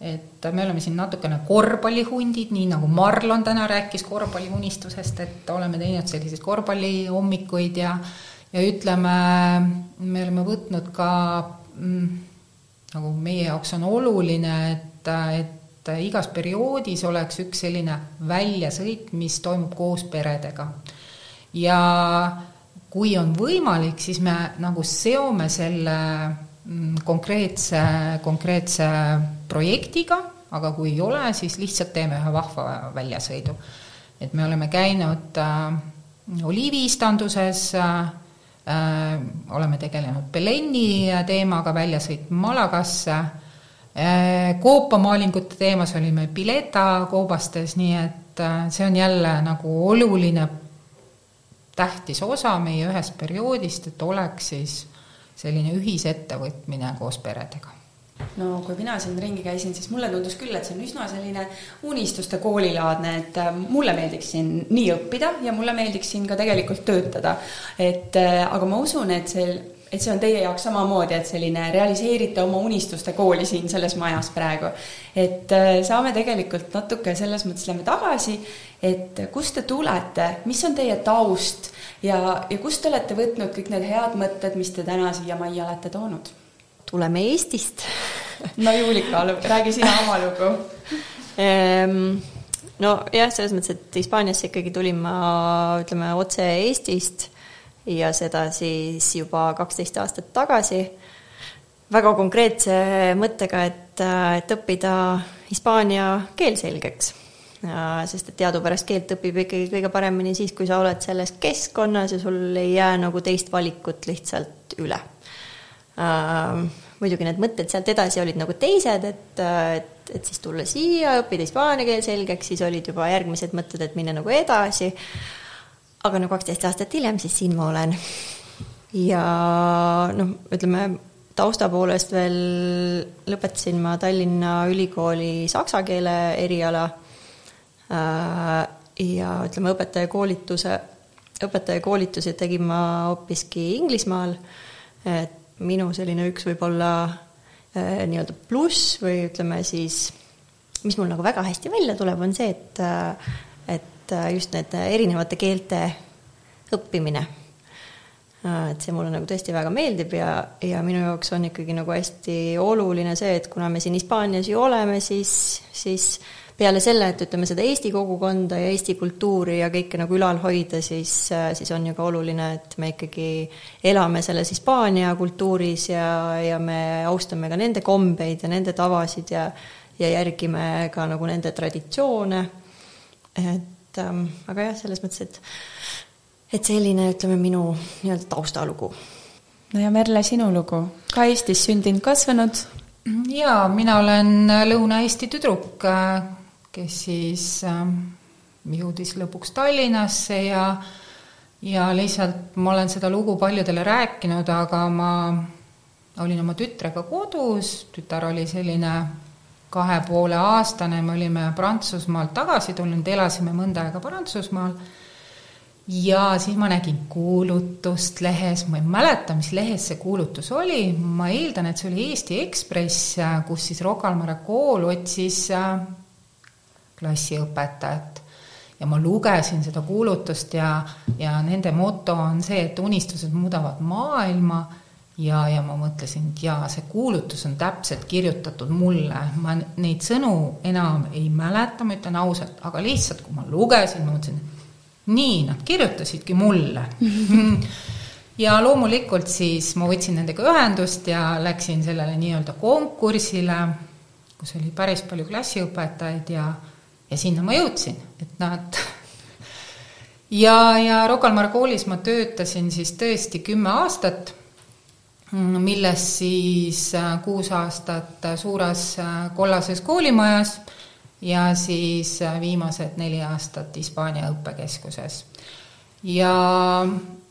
et me oleme siin natukene korvpallihundid, nii nagu Marlon täna rääkis korvpalliunistusest, et oleme teinud selliseid korvpallihommikuid ja ja ütleme, me oleme võtnud ka mm, nagu meie jaoks on oluline, et, et et igas perioodis oleks üks selline väljasõit, mis toimub koos peredega. ja kui on võimalik, siis me nagu seome selle mm, konkreetse, konkreetse projektiga, aga kui ei ole, siis lihtsalt teeme ühe vahva väljasõidu. et me oleme käinud äh, oliiviistanduses äh,, äh, oleme tegelenud Beleni teemaga, väljasõit Malagasse Äh, koopamaalingute teemas olime Pileta koobastes, nii et äh, see on jälle nagu oluline tähtis osa meie ühest perioodist, et oleks siis selline ühisettevõtmine koos peredega no kui mina siin ringi käisin, siis mulle tundus küll, et see on üsna selline unistuste koolilaadne, et äh, mulle meeldiks siin nii õppida ja mulle meeldiks siin ka tegelikult töötada. et aga ma usun, et see et see on teie jaoks samamoodi, et selline realiseerite oma unistuste kooli siin selles majas praegu. et äh, saame tegelikult natuke selles mõttes lähme tagasi, et kust te tulete, mis on teie taust ja, ja kust te olete võtnud kõik need head mõtted, mis te täna siia majja olete toonud? tuleme Eestist no Juulika, räägi sina oma lugu *laughs* Ehm, nojah, selles mõttes, et Hispaaniasse ikkagi tulin ma, ütleme, otse Eestist ja seda siis juba kaksteist aastat tagasi. väga konkreetse mõttega, et, et õppida hispaania keel selgeks. sest et teadupärast keelt õpib ikkagi kõige paremini siis, kui sa oled selles keskkonnas ja sul ei jää nagu teist valikut lihtsalt üle. muidugi need mõtted sealt edasi olid nagu teised, et, et et, siis tulla siia, õppida hispaania keel selgeks, siis olid juba järgmised mõtted, et minna nagu edasi. Aga no kaksteist aastat hiljem, siis siin ma olen. ja noh, ütleme tausta poolest veel lõpetasin ma Tallinna Ülikooli saksa keele eriala. Äh, ja ütleme, õpetajakoolituse, õpetajakoolituse tegin ma hoopiski Inglismaal. et minu selline üks võib-olla Äh, nii-öelda pluss või ütleme siis, mis mul nagu väga hästi välja tuleb, on see, et, äh, et äh, just need erinevate keelte õppimine. et see mulle nagu tõesti väga meeldib ja, ja minu jaoks on ikkagi nagu hästi oluline see, et kuna me siin Hispaanias ju oleme, siis, siis peale selle, et ütleme, seda Eesti kogukonda ja Eesti kultuuri ja kõike nagu ülal hoida, siis, siis on ju ka oluline, et me ikkagi elame selles Hispaania kultuuris ja, ja me austame ka nende kombeid ja nende tavasid ja ja järgime ka nagu nende traditsioone. et ähm, aga jah, selles mõttes, et et selline, ütleme, minu nii-öelda taustalugu. no ja Merle, sinu lugu, ka Eestis sündinud, kasvanud? jaa, mina olen Lõuna-Eesti tüdruk, kes siis ähm, jõudis lõpuks Tallinnasse ja ja lihtsalt ma olen seda lugu paljudele rääkinud, aga ma olin oma tütrega kodus, tütar oli selline kahe poole aastane, me olime Prantsusmaalt tagasi tulnud, elasime mõnda aega Prantsusmaal ja siis ma nägin kuulutust lehes, ma ei mäleta, mis lehes see kuulutus oli, ma eeldan, et see oli Eesti Ekspress, kus siis Rocca al Mare kool otsis äh, klassiõpetajat. ja ma lugesin seda kuulutust ja, ja nende moto on see, et unistused muudavad maailma ja, ja ma mõtlesin, et jaa, see kuulutus on täpselt kirjutatud mulle, ma neid sõnu enam ei mäleta, ma ütlen ausalt, aga lihtsalt, kui ma lugesin, ma mõtlesin, nii, nad kirjutasidki mulle. *laughs* Ja loomulikult siis ma võtsin nendega ühendust ja läksin sellele nii-öelda konkursile, kus oli päris palju klassiõpetajaid ja ja sinna ma jõudsin, et nad *laughs* ja, ja Rocca al Mare koolis ma töötasin siis tõesti kümme aastat, millest siis äh, kuus aastat suures äh, kollases koolimajas ja siis äh, viimased neli aastat Hispaania õppekeskuses. ja,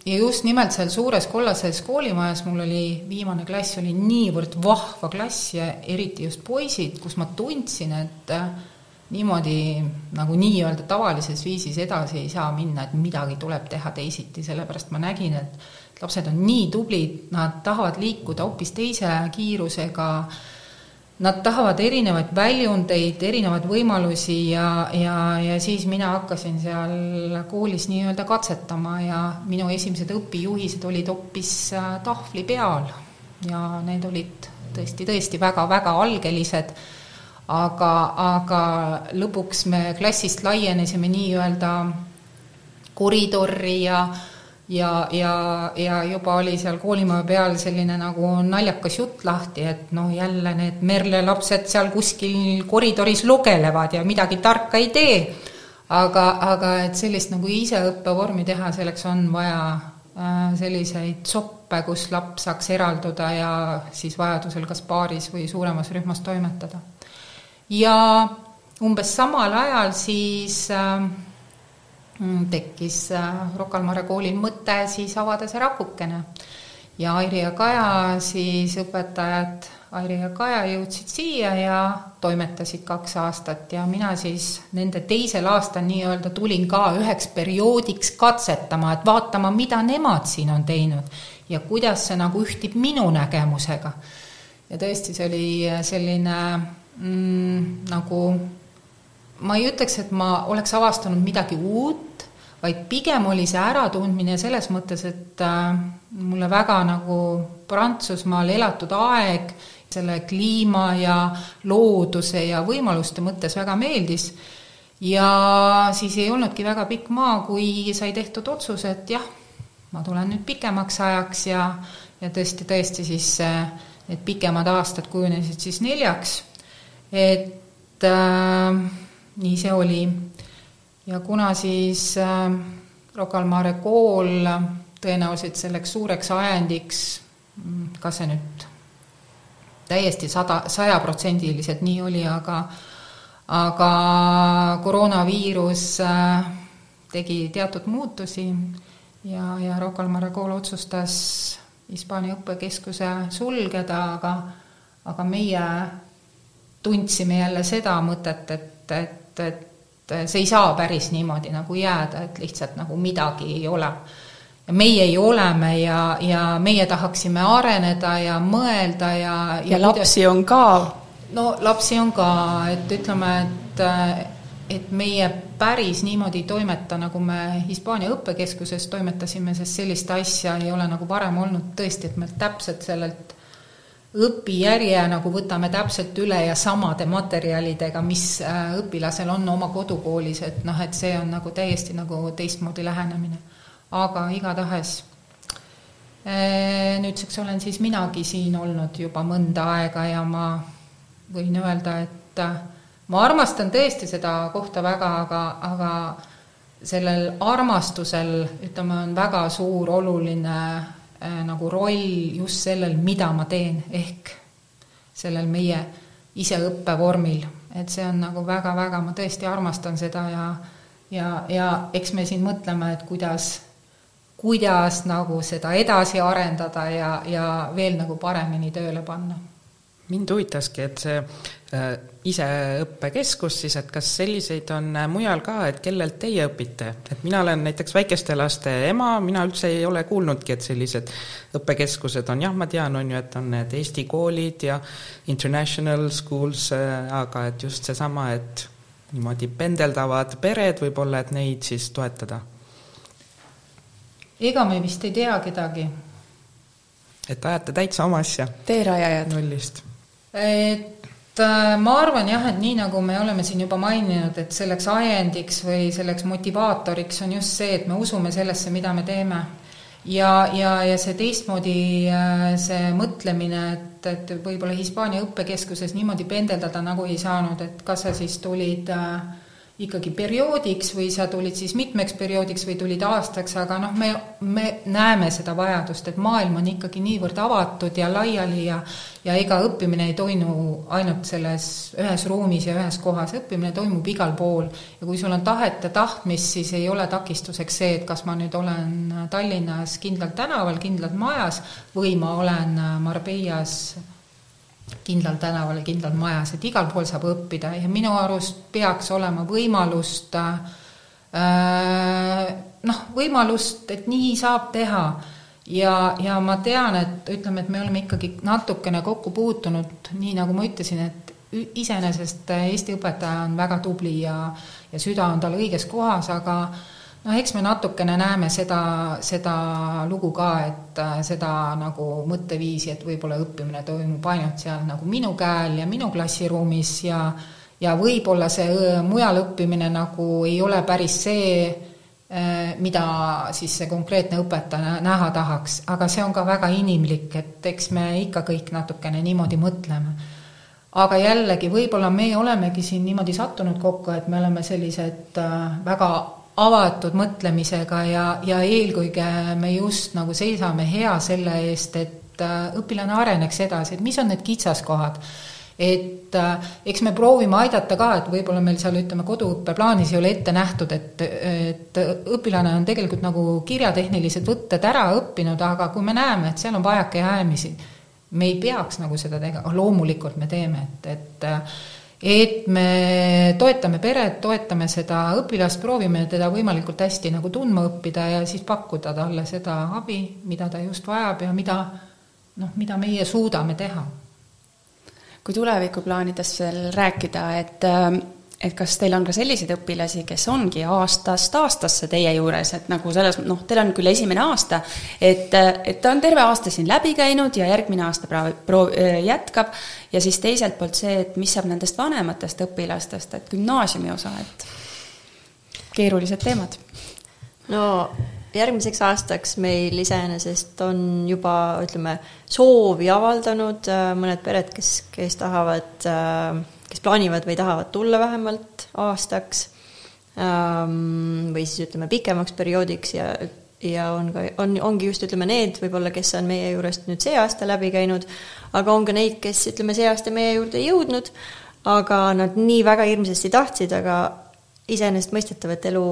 ja just nimelt seal suures kollases koolimajas mul oli, viimane klass oli niivõrd vahva klass ja eriti just poisid, kus ma tundsin, et niimoodi nagu nii-öelda tavalises viisis edasi ei saa minna, et midagi tuleb teha teisiti, sellepärast ma nägin, et lapsed on nii tublid, nad tahavad liikuda hoopis teise kiirusega, nad tahavad erinevaid väljundeid, erinevaid võimalusi ja, ja, ja siis mina hakkasin seal koolis nii-öelda katsetama ja minu esimesed õpijuhised olid hoopis äh, tahvli peal. Ja need olid tõesti, tõesti väga-väga algelised aga, aga lõpuks me klassist laienesime nii-öelda koridorri ja ja, ja, ja juba oli seal koolimaja peal selline nagu naljakas jutt lahti, et noh, jälle need Merle lapsed seal kuskil koridoris lugelevad ja midagi tarka ei tee. aga, aga et sellist nagu iseõppevormi teha, selleks on vaja äh, selliseid soppe, kus laps saaks eralduda ja siis vajadusel kas paaris või suuremas rühmas toimetada ja umbes samal ajal siis äh, tekkis äh, Rocca al Mare koolil mõte siis avada see rakukene. ja Airi ja Kaja siis õpetajad, Airi ja Kaja jõudsid siia ja toimetasid kaks aastat ja mina siis nende teisel aastal nii-öelda tulin ka üheks perioodiks katsetama, et vaatama, mida nemad siin on teinud ja kuidas see nagu ühtib minu nägemusega. ja tõesti, see oli selline mm, nagu ma ei ütleks, et ma oleks avastanud midagi uut, vaid pigem oli see äratundmine selles mõttes, et äh, mulle väga nagu Prantsusmaal elatud aeg selle kliima ja looduse ja võimaluste mõttes väga meeldis. Ja siis ei olnudki väga pikk maa, kui sai tehtud otsus, et jah, ma tulen nüüd pikemaks ajaks ja, ja tõesti, tõesti siis need pikemad aastad kujunesid siis neljaks, et äh, nii see oli. ja kuna siis äh, Rocca al Mare kool tõenäoliselt selleks suureks ajendiks, mm, kas see nüüd täiesti sada, sajaprotsendiliselt nii oli, aga aga koroonaviirus äh, tegi teatud muutusi ja, ja Rocca al Mare kool otsustas Hispaania õppekeskuse sulgeda, aga aga meie tundsime jälle seda mõtet, et, et, et see ei saa päris niimoodi nagu jääda, et lihtsalt nagu midagi ei ole ja meie ju oleme ja, ja meie tahaksime areneda ja mõelda ja ja, ja lapsi on ka. no lapsi on ka, et ütleme, et et meie päris niimoodi ei toimeta, nagu me Hispaania õppekeskuses toimetasime, sest sellist asja ei ole nagu varem olnud tõesti, et me täpselt sellelt õpijärje nagu võtame täpselt üle ja samade materjalidega, mis äh, õpilasel on oma kodukoolis, et noh, et see on nagu täiesti nagu teistmoodi lähenemine. Aga igatahes eh, nüüdseks olen siis minagi siin olnud juba mõnda aega ja ma võin öelda, et eh, ma armastan tõesti seda kohta väga, aga, aga sellel armastusel, ütleme, on väga suur oluline äh, nagu roll just sellel, mida ma teen, ehk sellel meie iseõppevormil, et see on nagu väga-väga, ma tõesti armastan seda ja ja, ja eks me siin mõtleme, et kuidas kuidas nagu seda edasi arendada ja, ja veel nagu paremini tööle panna. mind huvitaski, et see äh, iseõppekeskus siis, et kas selliseid on mujal ka, et kellelt teie õpite, et mina olen näiteks väikeste laste ema, mina üldse ei ole kuulnudki, et sellised õppekeskused on, jah, ma tean, on ju, et on need Eesti koolid ja international schools äh,, aga et just seesama, et niimoodi pendeldavad pered võib-olla, et neid siis toetada ega me vist ei tea kedagi. et ajate täitsa oma asja? teerajajad. nullist. et ma arvan jah, et nii, nagu me oleme siin juba maininud, et selleks ajendiks või selleks motivaatoriks on just see, et me usume sellesse, mida me teeme. ja, ja, ja see teistmoodi, äh, see mõtlemine, et, et võib-olla Hispaania õppekeskuses niimoodi pendeldada nagu ei saanud, et kas sa siis tulid äh, ikkagi perioodiks või sa tulid siis mitmeks perioodiks või tulid aastaks, aga noh, me, me näeme seda vajadust, et maailm on ikkagi niivõrd avatud ja laiali ja ja ega õppimine ei toimu ainult selles ühes ruumis ja ühes kohas, õppimine toimub igal pool. ja kui sul on tahet ja tahtmist, siis ei ole takistuseks see, et kas ma nüüd olen Tallinnas kindlal tänaval, kindlalt majas või ma olen Marbellas kindlal tänaval ja kindlal majas, et igal pool saab õppida ja minu arust peaks olema võimalust äh, noh, võimalust, et nii saab teha. ja, ja ma tean, et ütleme, et me oleme ikkagi natukene kokku puutunud, nii nagu ma ütlesin, et iseenesest Eesti õpetaja on väga tubli ja, ja süda on tal õiges kohas, aga noh, eks me natukene näeme seda, seda lugu ka, et äh, seda nagu mõtteviisi, et võib-olla õppimine toimub ainult seal nagu minu käel ja minu klassiruumis ja ja võib-olla see äh, mujal õppimine nagu ei ole päris see, äh, mida siis see konkreetne õpetaja näha tahaks, aga see on ka väga inimlik, et eks me ikka kõik natukene niimoodi mõtleme. aga jällegi, võib-olla me olemegi siin niimoodi sattunud kokku, et me oleme sellised väga avatud mõtlemisega ja, ja eelkõige me just nagu seisame hea selle eest, et äh, õpilane areneks edasi, et mis on need kitsaskohad. et äh, eks me proovime aidata ka, et võib-olla meil seal ütleme, koduõppeplaanis ei ole ette nähtud, et, et õpilane on tegelikult nagu kirjatehnilised võtted ära õppinud, aga kui me näeme, et seal on vajakajäämisi, me ei peaks nagu seda tegema, loomulikult me teeme, et, et äh, et me toetame peret, toetame seda õpilast, proovime teda võimalikult hästi nagu tundma õppida ja siis pakkuda talle seda abi, mida ta just vajab ja mida noh, mida meie suudame teha. kui tulevikuplaanidest veel rääkida, et et kas teil on ka selliseid õpilasi, kes ongi aastast aastasse teie juures, et nagu selles, noh, teil on küll esimene aasta, et, et ta on terve aasta siin läbi käinud ja järgmine aasta prav-, proov-, jätkab, ja siis teiselt poolt see, et mis saab nendest vanematest õpilastest, et gümnaasiumi osa, et keerulised teemad. no järgmiseks aastaks meil iseenesest on juba, ütleme, soovi avaldanud äh, mõned pered, kes, kes tahavad, äh, kes plaanivad või tahavad tulla vähemalt aastaks ähm, või siis ütleme pikemaks perioodiks ja, ja on ka, on, ongi just ütleme need võib-olla, kes on meie juurest nüüd see aasta läbi käinud, aga on ka neid, kes ütleme, see aasta meie juurde ei jõudnud, aga nad nii väga hirmsasti tahtsid, aga iseenesestmõistetav, et elu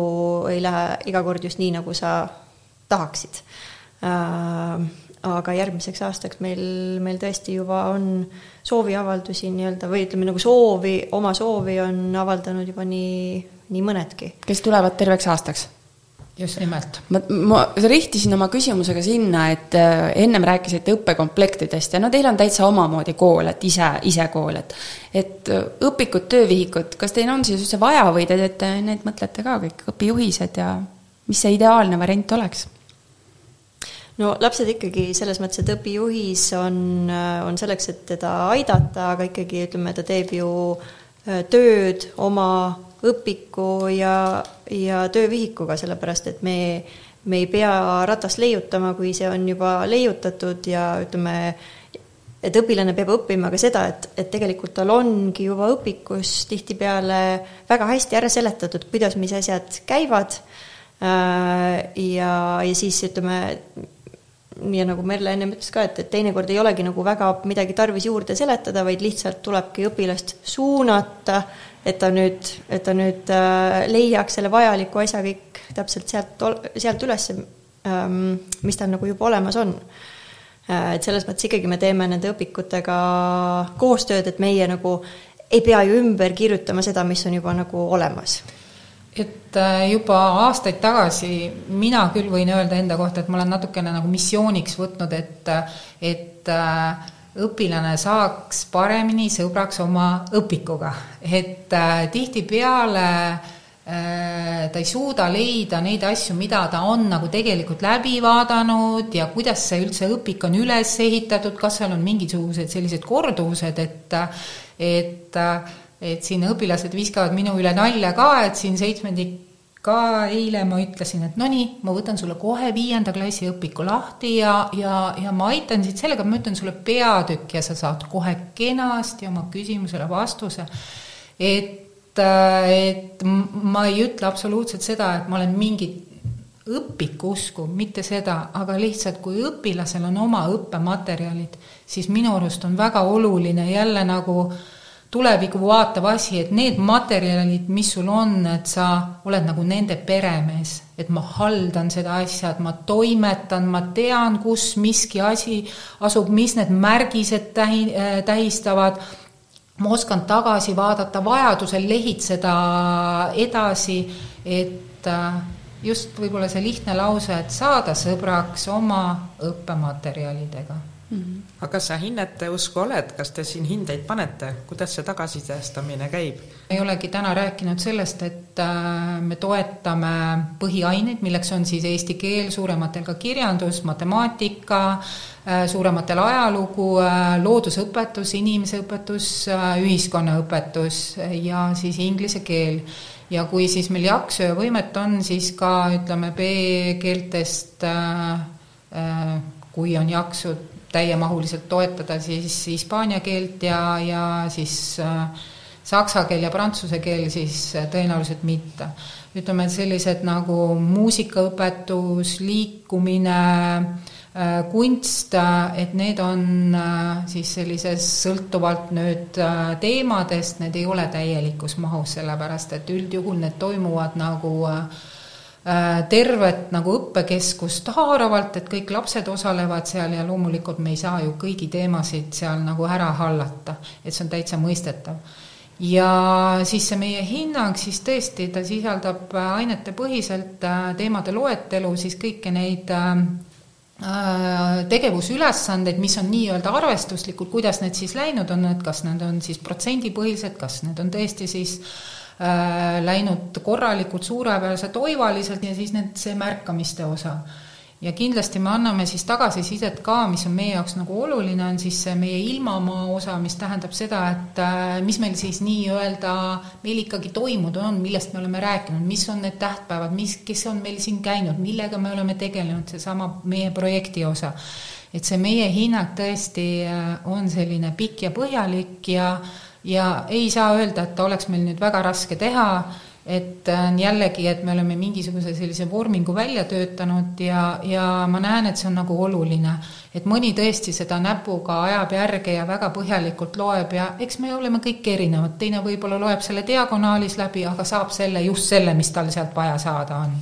ei lähe iga kord just nii, nagu sa tahaksid. Äh, aga järgmiseks aastaks meil, meil tõesti juba on sooviavaldusi nii-öelda või ütleme nagu soovi, oma soovi on avaldanud juba nii, nii mõnedki. kes tulevad terveks aastaks? just nimelt. ma, ma rihtisin oma küsimusega sinna, et äh, ennem rääkisite õppekomplektidest ja no teil on täitsa omamoodi kool, et ise, ise kool, et et äh, õpikud, töövihikud, kas teil on siis üldse vaja või te teete, need mõtlete ka kõik, õpijuhised ja mis see ideaalne variant oleks? No lapsed ikkagi selles mõttes, et õpijuhis on, äh, on selleks, et teda aidata, aga ikkagi ütleme, ta teeb ju tööd oma õpiku ja, ja töövihikuga, sellepärast et me, me ei pea ratast leiutama, kui see on juba leiutatud ja ütleme, et õpilane peab õppima ka seda, et, et tegelikult tal ongi juba õpikus tihtipeale väga hästi ära seletatud, kuidas, mis asjad käivad. Äh, ja, ja siis ütleme, ja nagu Merle ennem ütles ka, et, et teinekord ei olegi nagu väga midagi tarvis juurde seletada, vaid lihtsalt tulebki õpilast suunata et ta nüüd, et ta nüüd äh, leiaks selle vajaliku asja kõik täpselt sealt, sealt üles, ähm, mis tal nagu juba olemas on. Äh, et selles mõttes ikkagi me teeme nende õpikutega koostööd, et meie nagu ei pea ju ümber kirjutama seda, mis on juba nagu olemas et äh, juba aastaid tagasi mina küll võin öelda enda kohta, et ma olen natukene nagu missiooniks võtnud, et, et äh, õpilane saaks paremini sõbraks oma õpikuga, et äh, tihtipeale äh, ta ei suuda leida neid asju, mida ta on nagu tegelikult läbi vaadanud ja kuidas see üldse õpik on üles ehitatud, kas seal on mingisugused sellised korduvused, et et, et siin õpilased viskavad minu üle nalja ka, et siin seitsmendik ka eile ma ütlesin, et no nii, ma võtan sulle kohe viienda klassi õpiku lahti ja, ja, ja ma aitan sind sellega, ma ütlen sulle peatükk ja sa saad kohe kenasti oma küsimusele vastuse. et, et ma ei ütle absoluutselt seda, et ma olen mingit õpiku usku, mitte seda, aga lihtsalt kui õpilasel on oma õppematerjalid, siis minu arust on väga oluline jälle nagu äh, tulevikku vaatav asi, et need materjalid, mis sul on, et sa oled nagu nende peremees, et ma haldan seda asja, et ma toimetan, ma tean, kus miski asi asub, mis need märgised tähi-, äh, tähistavad, ma oskan tagasi vaadata, vajadusel lehitseda edasi, et äh, just võib-olla see lihtne lause, et saada sõbraks oma õppematerjalidega mm. -hmm. aga kas sa hinnete usku oled, kas te siin hindeid panete, kuidas see tagasisidestamine käib? ei olegi täna rääkinud sellest, et äh, me toetame põhiaineid, milleks on siis eesti keel, suurematel ka kirjandus, matemaatika, äh, suurematel ajalugu, äh, loodusõpetus, inimeseõpetus, ühiskonnaõpetus ja siis inglise keel ja kui siis meil jaksu ja võimet on, siis ka ütleme, B-keeltest kui on jaksu täiemahuliselt toetada siis hispaania keelt ja, ja siis äh, saksa keel ja prantsuse keel siis äh, tõenäoliselt mitte. ütleme, et sellised nagu muusikaõpetus, liikumine äh,, kunst, et need on siis sellises sõltuvalt nüüd teemadest, need ei ole täielikus mahus, sellepärast et üldjuhul need toimuvad nagu Äh, tervet nagu õppekeskust haaravalt, et kõik lapsed osalevad seal ja loomulikult me ei saa ju kõigi teemasid seal nagu ära hallata, et see on täitsa mõistetav. ja siis see meie hinnang siis tõesti, ta sisaldab ainetepõhiselt äh, teemade loetelu, siis kõiki neid äh, tegevusülesandeid, mis on nii-öelda arvestuslikud, kuidas need siis läinud on, et kas need on siis protsendipõhised, kas need on tõesti siis äh, läinud korralikult, suurepäraselt, oivaliselt ja siis need, see märkamiste osa ja kindlasti me anname siis tagasisidet ka, mis on meie jaoks nagu oluline, on siis see meie ilmamaa osa, mis tähendab seda, et äh, mis meil siis nii-öelda, meil ikkagi toimunud on, millest me oleme rääkinud, mis on need tähtpäevad, mis, kes on meil siin käinud, millega me oleme tegelenud, seesama meie projekti osa. et see meie hinnang tõesti äh, on selline pikk ja põhjalik ja ja ei saa öelda, et oleks meil nüüd väga raske teha et äh, jällegi, et me oleme mingisuguse sellise vormingu välja töötanud ja, ja ma näen, et see on nagu oluline. et mõni tõesti seda näpuga ajab järge ja väga põhjalikult loeb ja eks me oleme kõik erinevad, teine võib-olla loeb selle diagonaalis läbi, aga saab selle, just selle, mis tal sealt vaja saada on.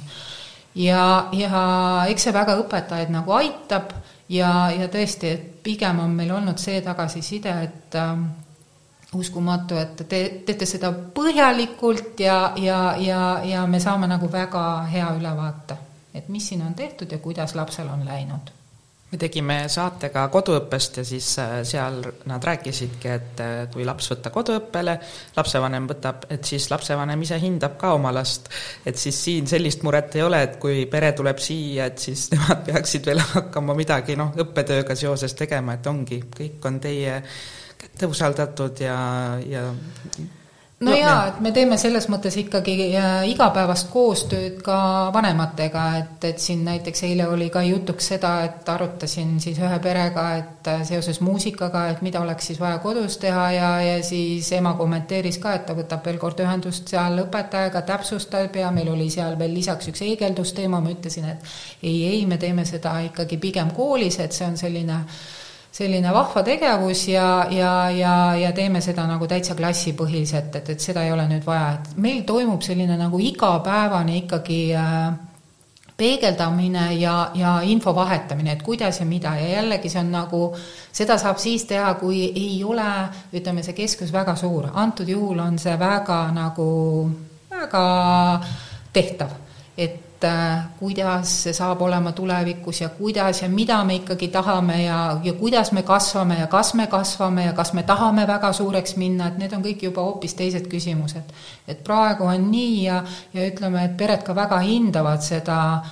ja, ja eks see väga õpetajaid nagu aitab ja, ja tõesti, et pigem on meil olnud see tagasiside, et äh, uskumatu, et te teete seda põhjalikult ja, ja, ja, ja me saame nagu väga hea ülevaate, et mis siin on tehtud ja kuidas lapsel on läinud me tegime saate ka koduõppest ja siis äh, seal nad rääkisidki, et äh, kui laps võtta koduõppele, lapsevanem võtab, et siis lapsevanem ise hindab ka oma last. et siis siin sellist muret ei ole, et kui pere tuleb siia, et siis *laughs* nemad peaksid veel hakkama midagi noh, õppetööga seoses tegema, et ongi, kõik on teie usaldatud ja, ja no, no jaa, et me teeme selles mõttes ikkagi äh, igapäevast koostööd ka vanematega, et, et siin näiteks eile oli ka jutuks seda, et arutasin siis ühe perega, et äh, seoses muusikaga, et mida oleks siis vaja kodus teha ja, ja siis ema kommenteeris ka, et ta võtab veel kord ühendust seal õpetajaga, täpsustab ja meil oli seal veel lisaks üks heegeldusteema, ma ütlesin, et ei, ei, me teeme seda ikkagi pigem koolis, et see on selline äh, selline vahva tegevus ja, ja, ja, ja teeme seda nagu täitsa klassipõhiselt, et, et seda ei ole nüüd vaja, et meil toimub selline nagu igapäevane ikkagi äh, peegeldamine ja, ja info vahetamine, et kuidas ja mida. Ja jällegi see on nagu, seda saab siis teha, kui ei ole, ütleme, see keskus väga suur, antud juhul on see väga nagu, väga tehtav, et et äh, kuidas see saab olema tulevikus ja kuidas ja mida me ikkagi tahame ja, ja kuidas me kasvame ja kas me kasvame ja kas me tahame väga suureks minna, et need on kõik juba hoopis teised küsimused. et praegu on nii ja, ja ütleme, et pered ka väga hindavad seda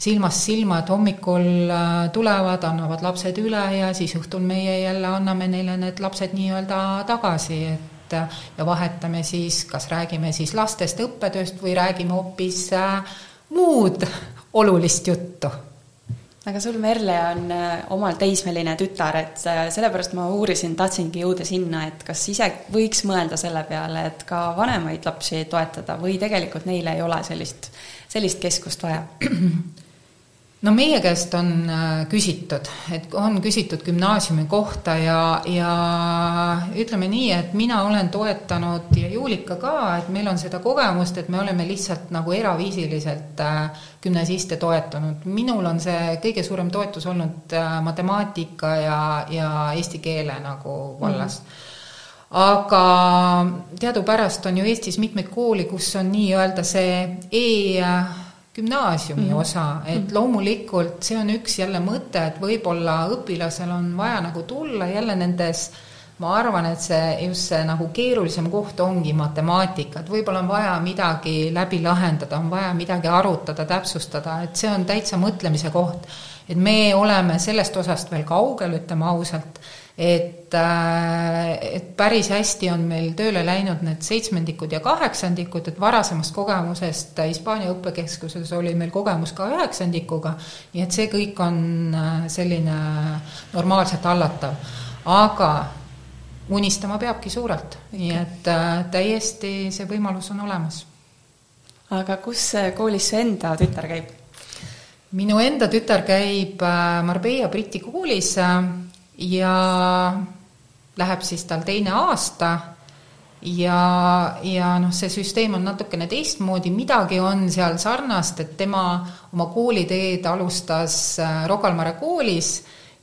silmast silma, et hommikul äh, tulevad, annavad lapsed üle ja siis õhtul meie jälle anname neile need lapsed nii-öelda tagasi, et ja vahetame siis, kas räägime siis lastest, õppetööst või räägime hoopis äh, muud olulist juttu. Aga sul, Merle, on äh, omal teismeline tütar, et äh, sellepärast ma uurisin, tahtsingi jõuda sinna, et kas ise võiks mõelda selle peale, et ka vanemaid lapsi toetada või tegelikult neile ei ole sellist, sellist keskust vaja *clears throat* no meie käest on äh, küsitud, et on küsitud gümnaasiumi kohta ja, ja ütleme nii, et mina olen toetanud ja Juulika ka, et meil on seda kogemust, et me oleme lihtsalt nagu eraviisiliselt äh, gümnasiste toetanud. minul on see kõige suurem toetus olnud äh, matemaatika ja, ja eesti keele nagu vallas mm. aga teadupärast on ju Eestis mitmeid kooli, kus on nii-öelda see e gümnaasiumi mm -hmm. osa, et mhm. loomulikult see on üks jälle mõte, et võib-olla õpilasel on vaja nagu tulla jälle nendes ma arvan, et see just see nagu keerulisem koht ongi matemaatika, et võib-olla on vaja midagi läbi lahendada, on vaja midagi arutada, täpsustada, et see on täitsa mõtlemise koht. et me oleme sellest osast veel kaugel, ütleme ausalt et, äh, et päris hästi on meil tööle läinud need seitsmendikud ja kaheksandikud, et varasemast kogemusest Hispaania õppekeskuses oli meil kogemus ka üheksandikuga, nii et see kõik on äh, selline normaalselt hallatav. aga unistama peabki suurelt, nii et äh, täiesti see võimalus on olemas. aga kus koolis su enda tütar käib? minu enda tütar käib Marbella Briti koolis ja läheb siis tal teine aasta ja, ja noh, see süsteem on natukene teistmoodi, midagi on seal sarnast, et tema oma kooliteed alustas äh, Rocca al Mare koolis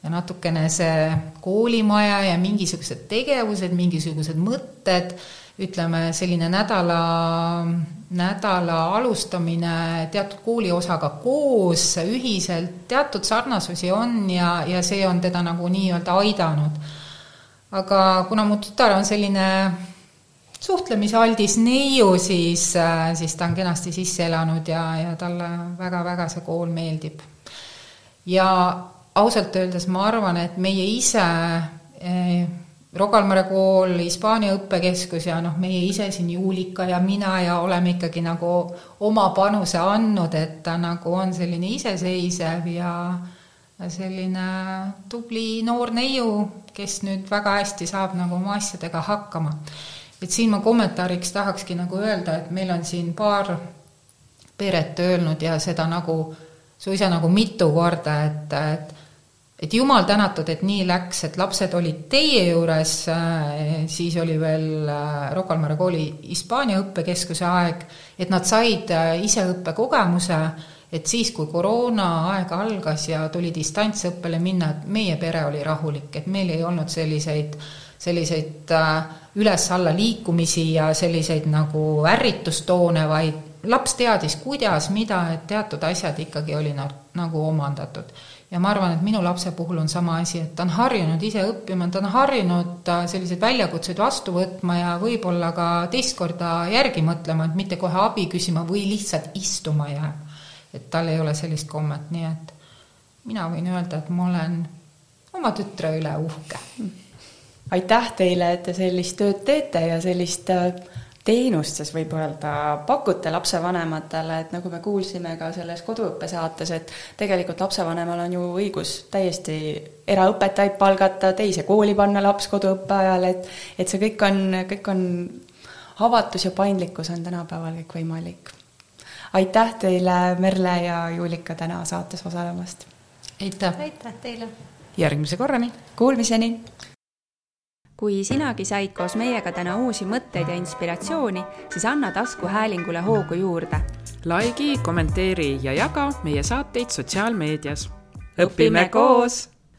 ja natukene see koolimaja ja mingisugused tegevused, mingisugused mõtted, ütleme selline nädala, nädala alustamine teatud kooliosaga koos, ühiselt, teatud sarnasusi on ja, ja see on teda nagu nii-öelda aidanud. aga kuna mu tütar on selline suhtlemisaldis neiu, siis, siis ta on kenasti sisse elanud ja, ja talle väga-väga see kool meeldib. ja ausalt öeldes ma arvan, et meie ise eh, Rocca kool, Hispaania õppekeskus ja noh, meie ise siin, Juulika ja mina ja oleme ikkagi nagu oma panuse andnud, et ta nagu on selline iseseisev ja selline tubli noor neiu, kes nüüd väga hästi saab nagu oma asjadega hakkama. et siin ma kommentaariks tahakski nagu öelda, et meil on siin paar peret öelnud ja seda nagu suisa nagu mitu korda, et, et et jumal tänatud, et nii läks, et lapsed olid teie juures, äh, siis oli veel äh, Rocca al Mare kooli Hispaania õppekeskuse aeg, et nad said äh, ise õppekogemuse, et siis, kui koroonaaeg algas ja tuli distantsõppele minna, et meie pere oli rahulik, et meil ei olnud selliseid, selliseid üles-alla liikumisi ja selliseid nagu ärritustoone, vaid laps teadis, kuidas, mida, et teatud asjad ikkagi oli nagu omandatud ja ma arvan, et minu lapse puhul on sama asi, et ta on harjunud ise õppima, ta on harjunud äh, selliseid väljakutseid vastu võtma ja võib-olla ka teist korda järgi mõtlema, et mitte kohe abi küsima või lihtsalt istuma jääb. et tal ei ole sellist kommet, nii et mina võin öelda, et ma olen oma tütre üle uhke. aitäh teile, et te sellist tööd teete ja sellist äh, teenust siis võib öelda pakute lapsevanematele, et nagu me kuulsime ka selles koduõppesaates, et tegelikult lapsevanemal on ju õigus täiesti eraõpetajaid palgata, teise kooli panna laps koduõppe ajal, et et see kõik on, kõik on, avatus ja paindlikkus on tänapäeval kõik võimalik. aitäh teile, Merle ja Juulika, täna saates osalemast! aitäh! aitäh teile! järgmise korrani! Kuulmiseni! Kui sinagi said koos meiega täna uusi mõtteid ja inspiratsiooni, siis anna taskuhäälingule hoogu juurde. likei, kommenteeri ja jaga meie saateid sotsiaalmeedias. õpime koos